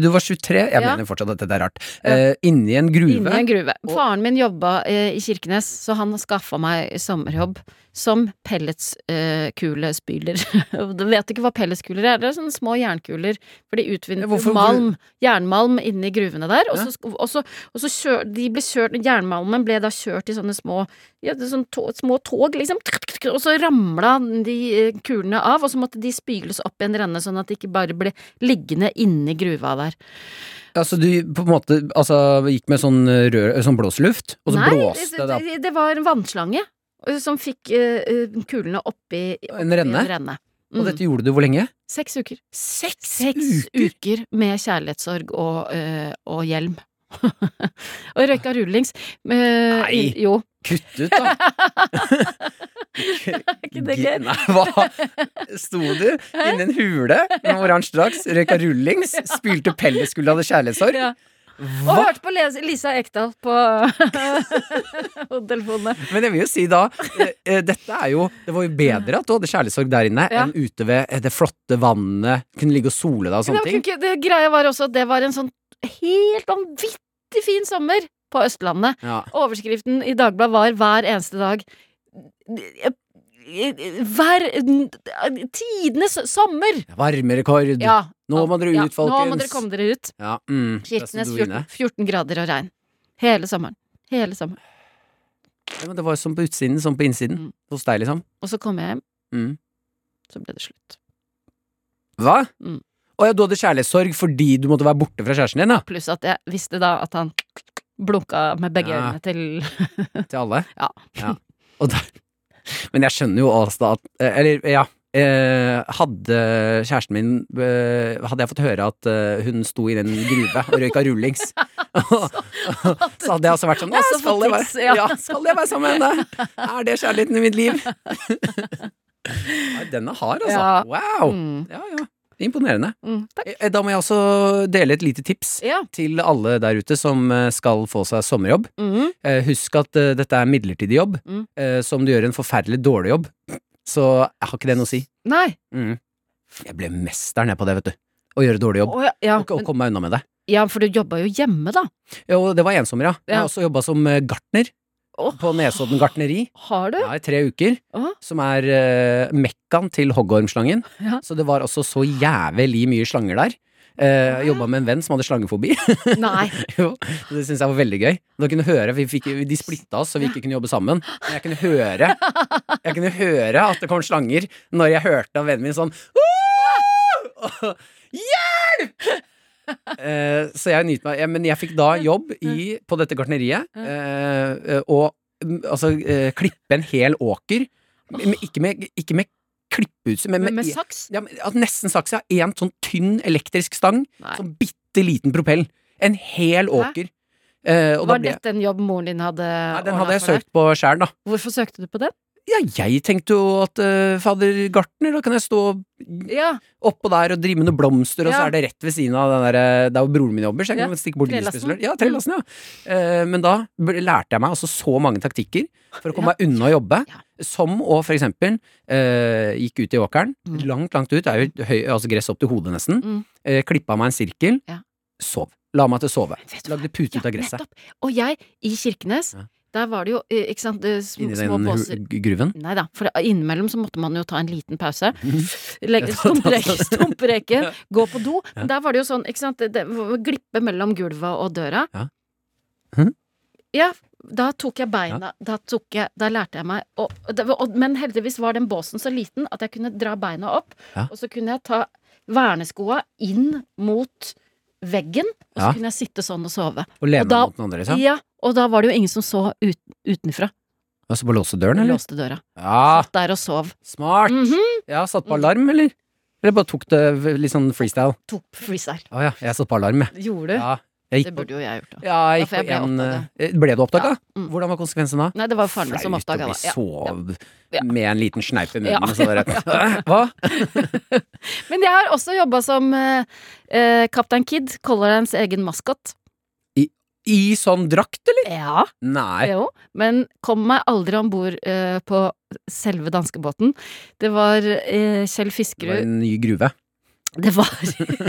Du var 23? Jeg
Ja.
mener fortsatt at dette er rart.
Ja.
Eh, inni en gruve?
Inni en gruve. Faren min jobba eh, i Kirkenes, så han skaffa meg sommerjobb som pelletskulespyler. Uh, <laughs> du vet ikke hva pelletskuler er? Det er sånne små jernkuler, for de utvinner
Ja, hvorfor-
malm, jernmalm inni gruvene der. Og
Ja.
så, sk- og så, og så kjør, de ble kjørt, jernmalmen ble da kjørt i sånne små, ja, sånne sånn små tog, liksom, og så ramla de eh, kulene av, og så måtte de spyles opp i en renne, sånn at de ikke bare ble liggende inni gruva der.
Altså du på en måte altså, gikk med sånn, rør, sånn blåseluft, og så
Nei,
blåste det opp?
Nei, det var en vannslange eh, som fikk eh, kulene oppi, oppi
En renne?
En renne.
Og
Mm.
dette gjorde du hvor lenge?
Seks uker.
Seks,
Seks uker med kjærlighetssorg og, uh, og hjelm. <laughs> og røyka rullings. Uh,
Nei.
Jo.
Kutt ut, da! <laughs>
Ikke det gøy?
Nei, hva? Sto du inni en hule med oransje drakt, røyka rullings, spylte pelletskull og hadde kjærlighetssorg?
Ja. Og hørte på Lisa Ekdal på <laughs> hodetelefonene.
Men jeg vil jo si da, eh, eh, dette er jo Det var jo bedre at du hadde kjærlighetssorg der inne,
Ja.
enn ute ved eh, det flotte vannet, kunne ligge og sole deg og sånne ting.
ikke- det greia var også at det var en sånn helt vanvittig fin sommer på Østlandet.
Ja.
Overskriften i Dagbladet var hver eneste dag Hver Tidenes sommer!
Varmerekord!
Ja.
Nå må dere
ja,
ut, folkens!
Nå må dere komme dere ut.
Ja, mm,
Kirkenes
sto du inne.
14, 14 grader og regn. Hele sommeren. Hele sommeren.
Ja, men det var som på utsiden, som på innsiden.
Mm.
Hos deg, liksom.
Og så kom jeg hjem,
Mm.
så ble det slutt.
Hva?
Mm.
Å ja, du hadde kjærlighetssorg fordi du måtte være borte fra kjæresten din, da?
Pluss at jeg visste da at han blunka med begge
Ja.
øynene til
Til alle? <laughs>
Ja.
Og da, men jeg skjønner jo også at eh, Eller, ja. Eh, hadde kjæresten min eh, Hadde jeg fått høre at hun sto i den gruve og røyka rullings, <laughs> <laughs> så hadde jeg også vært sånn skal jeg være,
ja.
skal jeg være sammen med henne? Er det kjærligheten i mitt liv? <laughs> Den er hard, altså. Wow!
mm,
Ja, ja. Imponerende.
mm.
Eh, Da må jeg også dele et lite tips
Ja.
til alle der ute som eh, skal få seg sommerjobb.
Mm,
Husk at dette er midlertidig jobb,
Mm.
så om du gjør en forferdelig dårlig jobb, så har ikke det noe å si.
nei.
Mm. Jeg ble mester ned på det, vet du. å gjøre dårlig jobb.
Oh, ja, ja,
Og, og komme meg unna med det.
ja, for du jobba jo hjemme, da.
Jo, det var ensommer, ja. Jeg har også jobba som gartner
Åh.
på Nesodden gartneri.
Har du?
Ja, i tre uker.
Oh.
Som er uh, mekkaen til hoggormslangen.
Ja.
Så det var også så jævlig mye slanger der. Uh, Jobba med en venn som hadde slangefobi. <laughs>
Nei.
jo, det syns jeg var veldig gøy. Da kunne høre, vi fikk, De splitta oss så vi ikke kunne jobbe sammen. Men jeg kunne høre Jeg kunne høre at det kom slanger når jeg hørte av vennen min sånn Hjelp! Eh, så jeg nyter meg Men jeg fikk da jobb i, på dette gartneriet, eh, eh, og mm, altså klippe en hel åker. Men ikke med, ikke med klippeutstyr, men med,
med saks?
ja, at nesten saks, ja. En sånn tynn elektrisk stang.
Nei.
Sånn bitte liten propell. En hel åker. Eh, og da
Var dette en jobb moren din hadde
nei, den hadde jeg søkt på sjæl, da.
Hvorfor søkte du på den?
Ja, jeg tenkte jo at uh, fader gartner, da kan jeg stå
Ja,
oppå der og drive med noen blomster, og så er det rett ved siden av den der, Det der hvor broren min jobber, så jeg
Ja,
kan stikke bort lysspesialør. Ja, trelasten, ja. Uh, men da lærte jeg meg altså så mange taktikker for å komme meg unna å jobbe,
Ja.
som å for eksempel uh, gikk ut i åkeren,
Mm.
langt, langt ut, det er jo høy, altså gress opp til hodet nesten,
Mm.
uh, klippa meg en sirkel,
Ja.
sov. La meg til å sove. Lagde pute ut av gresset.
nettopp. Og jeg, i Kirkenes,
Ja.
Der var det jo, eh, ikke sant, eh, sm
Inni
små
den
båser.
gruven.
Nei da, for innimellom så måtte man jo ta en liten pause. <laughs> Legge
Ja, Ja.
gå på do. Men der var det jo sånn, ikke sant, det, glippe mellom gulvet og døra.
Ja. Hm?
Ja, da tok jeg beina, da tok jeg, da lærte jeg meg og, og Men heldigvis var den båsen så liten at jeg kunne dra beina opp,
Ja.
og så kunne jeg ta verneskoa inn mot veggen, og så
Ja.
kunne jeg sitte sånn og sove.
Og lene
Og da-
mot den andre, liksom.
Ja, og da var det jo ingen som så ut, utenfra.
Og så på låste døren, eller?
Låste døra.
Ja,
Satt der og sov.
smart!
Mhm.
Ja, satt på alarm, eller? Eller bare tok det litt sånn freestyle?
Tok freestyle.
Å ja, jeg satt på alarm, jeg.
Gjorde du?
Ja, jeg
Det burde jo jeg gjort, da.
ja, jeg gikk på en eh, Ble du oppdaga?
Ja, mm.
Hvordan var konsekvensen da?
Nei, det var faren min som
Flaut å
oppdaga
bli
sov
med en liten sneip i munnen
Ja.
og så bare <laughs> <laughs> Hva? <laughs>
Men jeg har også jobba som eh, eh, Kaptein Kid, Color Lines egen maskot.
I sånn drakt, eller?
Ja,
Nei.
jo. Men kom meg aldri om bord eh, på selve danskebåten. Det var eh, Kjell
Det var
Fiskerud
en ny gruve.
Det var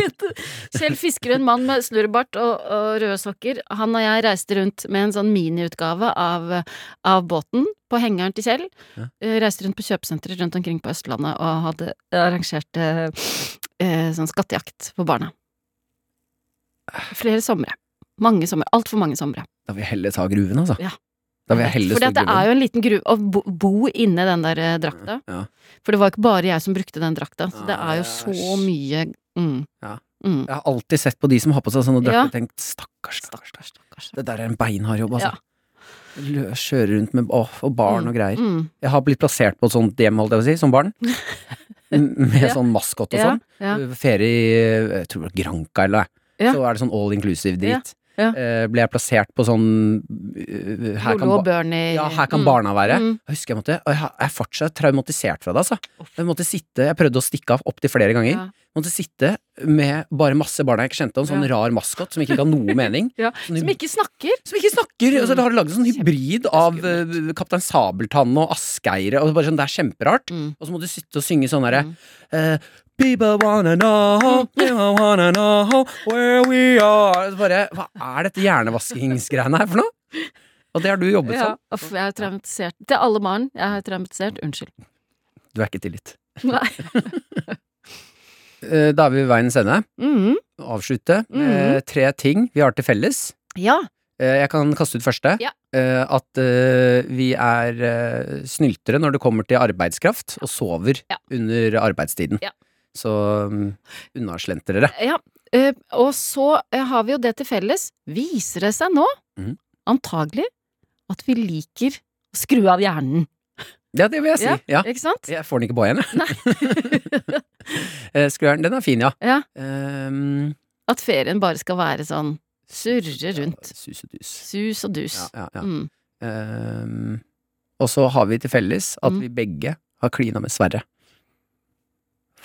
<laughs> Kjell Fiskerud, en mann med snurrebart og, og røde sokker. Han og jeg reiste rundt med en sånn miniutgave av, av båten på hengeren til Kjell.
Ja.
Eh, Reiste rundt på kjøpesentre rundt omkring på Østlandet og hadde arrangert eh, eh, sånn skattejakt for barna. Flere somre. Mange somre. Altfor mange somre.
Da vil jeg heller ta gruven, altså.
Ja.
Da vil jeg heller
Fordi at det er jo en liten gruve Å bo, bo inni den der eh, drakta.
Ja.
For det var ikke bare jeg som brukte den drakta, så det er jo så mye mm.
Ja.
Mm.
Jeg har alltid sett på de som har på seg sånne drakter, og tenkt stakkars, stakkars, stakkars. Det der er en beinhard jobb, altså.
Ja.
Kjøre rundt med åh, og barn og greier.
Mm.
Jeg har blitt plassert på et sånt hjem, holdt jeg på å si, som barn. <laughs> Med
Ja.
sånn maskot og sånn.
ja.
Ferie i jeg tror det var Granca eller noe.
Ja.
Så er det sånn all inclusive drit.
Ja.
Eh, ble jeg plassert på sånn eh, her kan, ja, her kan
Mm.
barna være.
Mm.
Jeg husker jeg måtte jeg er fortsatt traumatisert fra det, altså. Jeg måtte sitte Jeg prøvde å stikke av opptil flere ganger.
Ja.
Måtte sitte med bare masse barn jeg ikke kjente, og en sånn rar maskot som ikke ga noe <laughs> mening.
Ja,
Sånn
Som ikke snakker.
som ikke snakker! Og så har de laget en sånn hybrid av uh, Kaptein Sabeltann og Askeire, Og bare sånn, det er kjemperart.
Mm.
Og så må du sitte og synge sånn derre eh, People wanna know, people wanna know where we are Bare, Hva er dette hjernevaskingsgreiene her for noe? Og det har du jobbet
Ja,
som.
jeg er traumatisert. Til alle barn. Jeg er traumatisert. Unnskyld.
Du er ikke tilgitt.
Nei. <laughs>
Eh, Da er vi ved veiens ende.
Mm.
Avslutte med tre ting vi har til felles.
Ja.
Eh, Jeg kan kaste ut første.
Ja.
Eh, At eh, vi er eh, snyltere når det kommer til arbeidskraft, og sover
Ja.
under arbeidstiden.
Ja.
Så um, unnaslentrere.
ja. Eh, og så eh, har vi jo det til felles. Viser det seg nå,
mm.
antagelig, at vi liker å skru av hjernen.
Ja, det vil jeg si.
Ja.
Ja.
Ikke sant?
Jeg får den ikke på igjen, jeg. <laughs> Eh, Skrueren, den er fin, ja.
ja.
Um,
At ferien bare skal være sånn surre rundt.
Sus og dus.
Sus og dus.
Ja, ja.
Mm.
Um, og så har vi til felles at
Mm.
vi begge har klina med Sverre.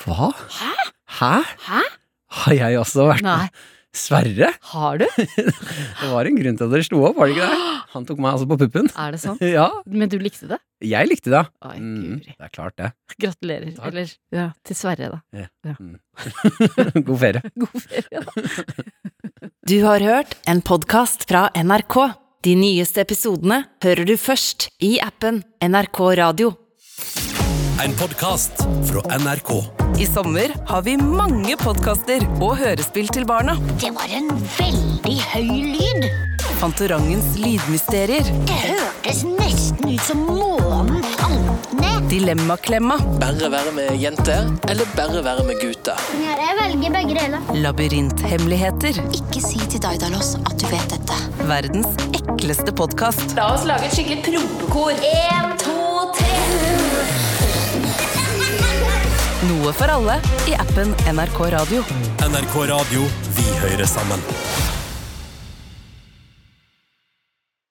Hva?
Hæ?
Hæ?
Hæ?
Har jeg også vært
Nei.
Sverre?
Har du? <laughs>
Det var en grunn til at dere slo opp, var det ikke det? <gasps> Han tok meg altså på puppen.
Er det sant? <laughs>
Ja,
Men du likte det?
jeg likte det.
Oi,
Mm, det er klart det.
Gratulerer.
Takk.
Eller ja, til Sverre, da. <laughs>
God ferie.
God ferie, da.
Du har hørt en podkast fra NRK. De nyeste episodene hører du først i appen NRK Radio.
En podkast fra NRK.
I sommer har vi mange podkaster og hørespill til barna.
Det var en veldig høy lyd.
Fantorangens lydmysterier.
Det hørtes nesten ut som månen falt ned.
Dilemmaklemma.
Bare være med jenter, eller bare være med gutter?
Ja, jeg velger begge deler.
Labyrinthemmeligheter.
Ikke si til Daidalos at du vet dette.
Verdens ekleste podkast.
La oss lage et skikkelig prompekor.
En, to,
Noe for alle i appen NRK Radio.
NRK Radio. Vi hører sammen.